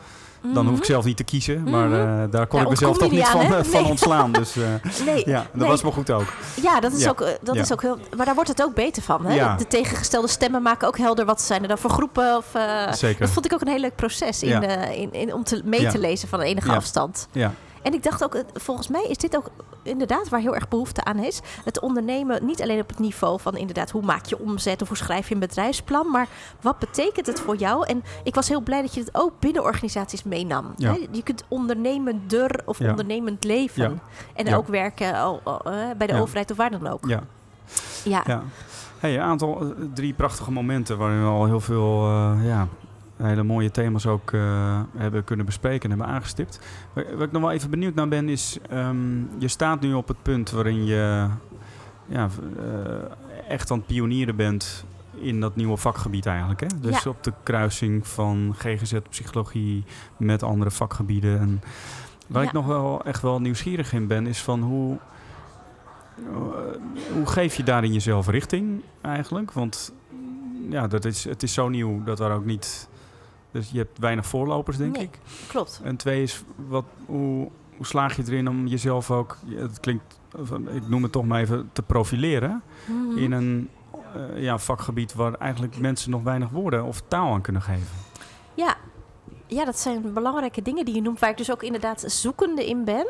dan hoef ik Mhm. zelf niet te kiezen. Maar Mhm. eh, daar kon ik mezelf toch niet van, eh, van ontslaan. Dus eh, Nee, ja, dat nee. was maar goed ook. Ja, dat is, Ja. Ook, dat Ja. is ook heel. Maar daar wordt het ook beter van. Hè? De tegengestelde stemmen maken ook helder. Wat zijn er dan voor groepen? Of, Zeker. dat vond ik ook een heel leuk proces in, Ja. in, in, om te, mee te lezen van enige Ja. afstand. Ja, En ik dacht ook, volgens mij is dit ook inderdaad waar heel erg behoefte aan is. Het ondernemen niet alleen op het niveau van inderdaad hoe maak je omzet of hoe schrijf je een bedrijfsplan, maar wat betekent het voor jou? En ik was heel blij dat je het ook binnen organisaties meenam. Ja. Hè? Je kunt ondernemender of Ja. ondernemend leven Ja. en ook werken eh, bij de overheid of waar dan ook. ja, Ja, ja. Hey, een aantal, eh, drie prachtige momenten waarin we al heel veel eh, ja, hele mooie thema's ook eh, hebben kunnen bespreken en hebben aangestipt. Waar, waar ik nog wel even benieuwd naar ben is, ehm, je staat nu op het punt waarin je ja, eh, echt aan het pionieren bent in dat nieuwe vakgebied eigenlijk. Hè? Dus Ja. op de kruising van GGZ psychologie met andere vakgebieden. En waar Ja. ik nog wel echt wel nieuwsgierig in ben, is van hoe, eh, hoe geef je daarin jezelf richting eigenlijk? Want ja, dat is, het is zo nieuw dat er ook niet. Dus je hebt weinig voorlopers, denk Nee. ik. klopt. En twee is, wat, hoe, hoe slaag je erin om jezelf ook, het klinkt, ik noem het toch maar even, te profileren Mhm. in een eh, ja, vakgebied waar eigenlijk mensen nog weinig woorden of taal aan kunnen geven. Ja. ja, dat zijn belangrijke dingen die je noemt, waar ik dus ook inderdaad zoekende in ben.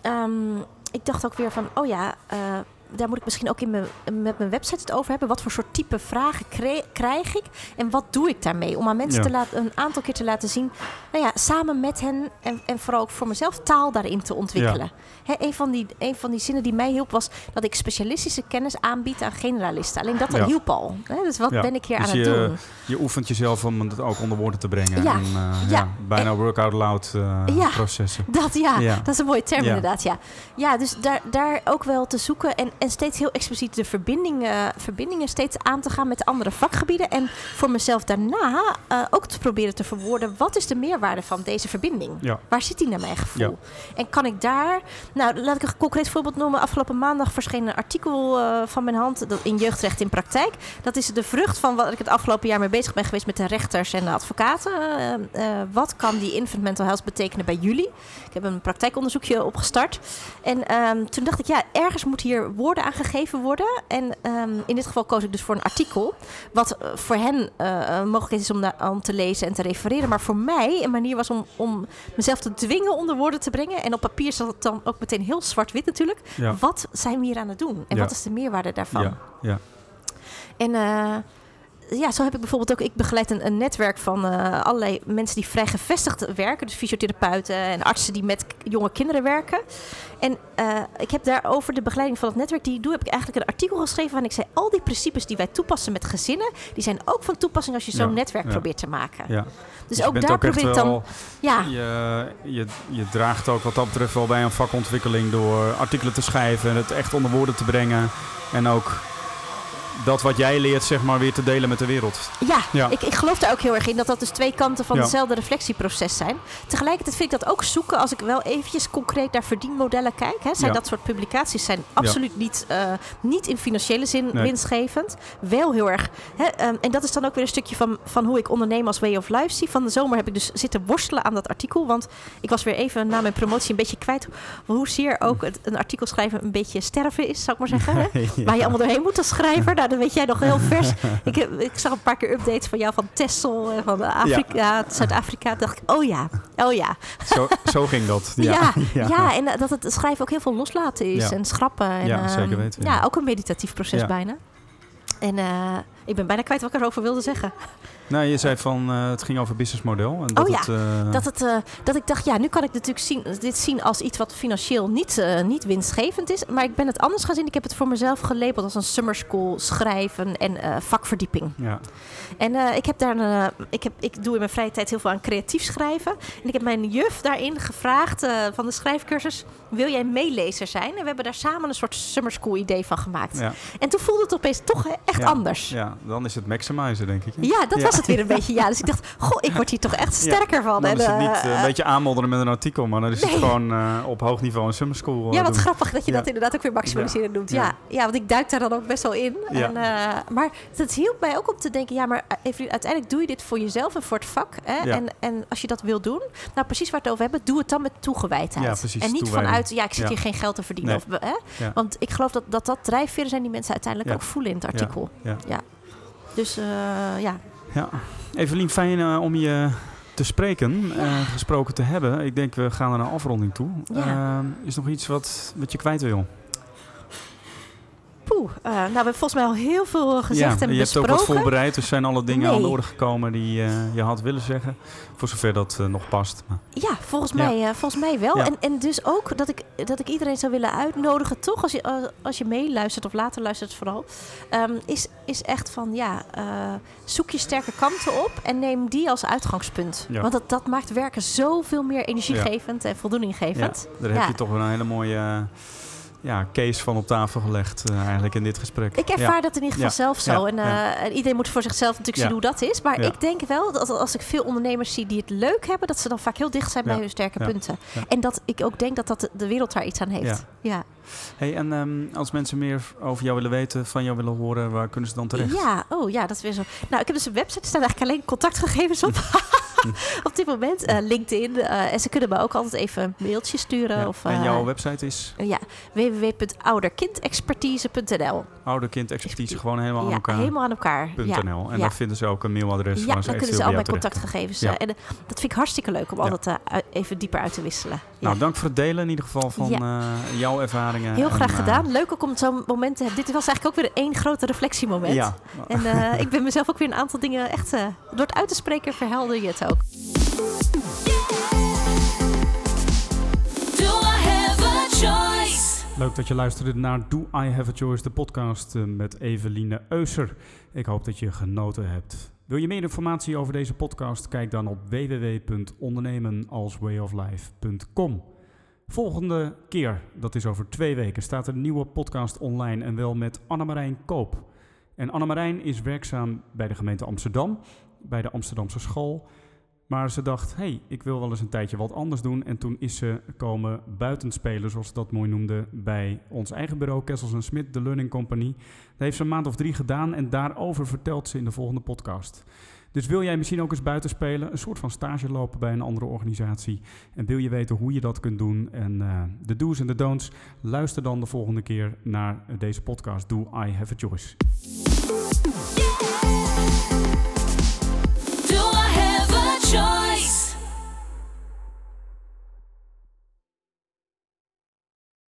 Ehm, ik dacht ook weer van, oh ja, eh, daar moet ik misschien ook in mijn, met mijn website het over hebben. Wat voor soort type vragen krijg ik en wat doe ik daarmee? Om aan mensen Ja. te laten, een aantal keer te laten zien, nou ja, samen met hen en, en vooral ook voor mezelf taal daarin te ontwikkelen. Hè, een, van die, een van die zinnen die mij hielp was dat ik specialistische kennis aanbied aan generalisten. Alleen dat Ja. hielp al. Hè? Dus wat ben ik hier Dus aan het doen? Je oefent jezelf om het ook onder woorden te brengen. Ja. En, eh, Ja. bijna work-out loud eh, Ja. processen. Dat ja, dat is een mooie term inderdaad. Ja, ja dus daar, daar ook wel te zoeken en, en steeds heel expliciet de verbindingen, verbindingen steeds aan te gaan met de andere vakgebieden. En voor mezelf daarna eh, ook te proberen te verwoorden, wat is de meerwaarde van deze verbinding? Ja. Waar zit die naar mijn gevoel? En kan ik daar, nou laat ik een concreet voorbeeld noemen. Afgelopen maandag verscheen een artikel eh, van mijn hand dat in Jeugdrecht in Praktijk. Dat is de vrucht van wat ik het afgelopen jaar mee bezig ben geweest met de rechters en de advocaten. Eh, wat kan die infant mental health betekenen bij jullie? Ik heb een praktijkonderzoekje opgestart. En ehm, toen dacht ik, ja, ergens moet hier woorden aan gegeven worden. En ehm, in dit geval koos ik dus voor een artikel. Wat eh, voor hen eh, een mogelijkheid is om, om te lezen en te refereren. Maar voor mij een manier was om, om mezelf te dwingen onder woorden te brengen. En op papier zat het dan ook meteen heel zwart-wit natuurlijk. Ja. Wat zijn we hier aan het doen? En Ja. wat is de meerwaarde daarvan? Ja. Ja. En eh, ja, zo heb ik bijvoorbeeld ook... Ik begeleid een, een netwerk van eh, allerlei mensen die vrij gevestigd werken. Dus fysiotherapeuten en artsen die met jonge kinderen werken. En eh, ik heb daarover de begeleiding van het netwerk die ik doe... heb ik eigenlijk een artikel geschreven waarin ik zei... al die principes die wij toepassen met gezinnen... die zijn ook van toepassing als je zo'n Ja, netwerk ja. probeert te maken. ja. Dus, je ook daar ook probeer ik dan... wel- Ja, Je, je, je draagt ook wat dat betreft wel bij een vakontwikkeling door artikelen te schrijven en het echt onder woorden te brengen. En ook dat wat jij leert, zeg maar, weer te delen met de wereld. Ja, Ja. Ik, ik geloof daar ook heel erg in dat dat dus twee kanten van hetzelfde reflectieproces zijn. Tegelijkertijd vind ik dat ook zoeken als ik wel eventjes concreet naar verdienmodellen kijk. Hè, zijn dat soort publicaties zijn absoluut niet, eh, niet in financiële zin Nee. winstgevend. Wel heel erg. Hè, ehm, en dat is dan ook weer een stukje van, van hoe ik ondernemen als way of life zie. Van de zomer heb ik dus zitten worstelen aan dat artikel. Want ik was weer even na mijn promotie een beetje kwijt hoezeer ook het, een artikel schrijven een beetje sterven is, zou ik maar zeggen. Hè? Waar je allemaal doorheen moet als schrijver. Nou, dan weet jij nog heel vers. ik, heb, ik zag een paar keer updates van jou van Texel en van Afrika, Zuid-Afrika. dacht ik, oh ja, oh ja. Zo, zo ging dat. Ja, Ja, ja. en eh, dat het schrijven ook heel veel loslaten is en schrappen. En, Ja, ehm, zeker weten, Ja, ook een meditatief proces bijna. En eh, ik ben bijna kwijt wat ik erover wilde zeggen. Nou, je zei van uh, het ging over businessmodel. En dat oh ja, het, uh... dat, het, uh, dat ik dacht, ja, nu kan ik natuurlijk zien, dit zien als iets wat financieel niet, niet winstgevend is. Maar ik ben het anders gaan zien. Ik heb het voor mezelf gelabeld als een summer school schrijven en vakverdieping. Ja. En ik heb daar een, ik, heb, ik doe in mijn vrije tijd heel veel aan creatief schrijven. En ik heb mijn juf daarin gevraagd van de schrijfcursus: wil jij meelezer zijn? En we hebben daar samen een soort summer school idee van gemaakt. Ja. En toen voelde het opeens toch echt ja. anders. Ja, dan is het maximizer, denk ik. Ja, dat was het weer een beetje. Ja, dus ik dacht, goh, ik word hier toch echt sterker van. Dan en, is het niet uh, een beetje aanmodderen met een artikel, maar dan is het gewoon uh, op hoog niveau een summer school. ja, wat doen. grappig dat je dat inderdaad ook weer maximaliseren noemt. Ja. Ja. want ik duik daar dan ook best wel in. En, uh, maar het hielp mij ook om te denken, ja, maar even, uiteindelijk doe je dit voor jezelf en voor het vak. Hè? En, en als je dat wil doen, nou precies waar het over hebben, doe het dan met toegewijdheid. Ja, precies, en niet toewijding. vanuit, ja, ik zit hier geen geld te verdienen. Nee. Of, hè? Want ik geloof dat, dat dat drijfveren zijn die mensen uiteindelijk ook voelen in het artikel. Ja. ja. Dus uh, ja. Ja. Evelien, fijn uh, om je te spreken, uh, gesproken te hebben. Ik denk, we gaan naar een afronding toe. Ja. is nog iets wat, wat je kwijt wil? Poeh, uh, nou, we hebben volgens mij al heel veel gezegd ja, en je besproken. hebt ook wat voorbereid. Er zijn alle dingen nee. aan de orde gekomen die uh, je had willen zeggen. Voor zover dat uh, nog past. Maar. Ja, volgens mij, volgens mij wel. Ja. En, en dus ook dat ik, dat ik iedereen zou willen uitnodigen, toch, als je, als je meeluistert of later luistert vooral, um, is, is echt van, ja, zoek je sterke kanten op en neem die als uitgangspunt. Want dat, dat maakt werken zoveel meer energiegevend en voldoeninggevend. Daar heb je toch wel een hele mooie ja, case van op tafel gelegd uh, eigenlijk in dit gesprek. Ik ervaar ja. dat in ieder geval ja. zelf zo. Ja. En, uh, iedereen moet voor zichzelf natuurlijk zien hoe dat is. Maar ik denk wel dat als ik veel ondernemers zie die het leuk hebben... dat ze dan vaak heel dicht zijn bij hun sterke punten. En dat ik ook denk dat, dat de wereld daar iets aan heeft. Ja. Hey, en um, als mensen meer over jou willen weten, van jou willen horen... waar kunnen ze dan terecht? Ja, oh ja, dat is weer zo. Nou, ik heb dus een website. Er staan eigenlijk alleen contactgegevens op. op dit moment. Uh, LinkedIn. Uh, en ze kunnen me ook altijd even een mailtje sturen. Ja. Of, en eh, jouw website is? ja, www.ouderkindexpertise.nl Ouderkindexpertise, gewoon helemaal aan elkaar. helemaal aan elkaar. .nl. En daar vinden ze ook een mailadres. Ja, dan kunnen ze al mijn contactgegevens. En dat vind ik hartstikke leuk om altijd even dieper uit te wisselen. Nou, dank voor het delen in ieder geval van jouw ervaringen. Heel graag en, gedaan. Leuk ook om zo'n moment te hebben. Dit was eigenlijk ook weer één grote reflectiemoment. Ja. En uh, ik ben mezelf ook weer een aantal dingen echt... Uh, door het uit te spreken verhelder je het ook. Leuk dat je luisterde naar Do I Have a Choice, de podcast met Eveline Euser. Ik hoop dat je genoten hebt. Wil je meer informatie over deze podcast? Kijk dan op www.ondernemenalswayoflife.com. Volgende keer, dat is over twee weken, staat een nieuwe podcast online en wel met Annemarijn Koop. En Annemarijn is werkzaam bij de gemeente Amsterdam, bij de Amsterdamse school. Maar ze dacht, hey, ik wil wel eens een tijdje wat anders doen. En toen is ze komen buitenspelen, zoals ze dat mooi noemde, bij ons eigen bureau, Kessels Smit, de Learning Company. Dat heeft ze een maand of drie gedaan en daarover vertelt ze in de volgende podcast. Dus wil jij misschien ook eens buiten spelen, een soort van stage lopen bij een andere organisatie en wil je weten hoe je dat kunt doen en uh, de do's en de don'ts, luister dan de volgende keer naar deze podcast Do I Have a Choice. sure.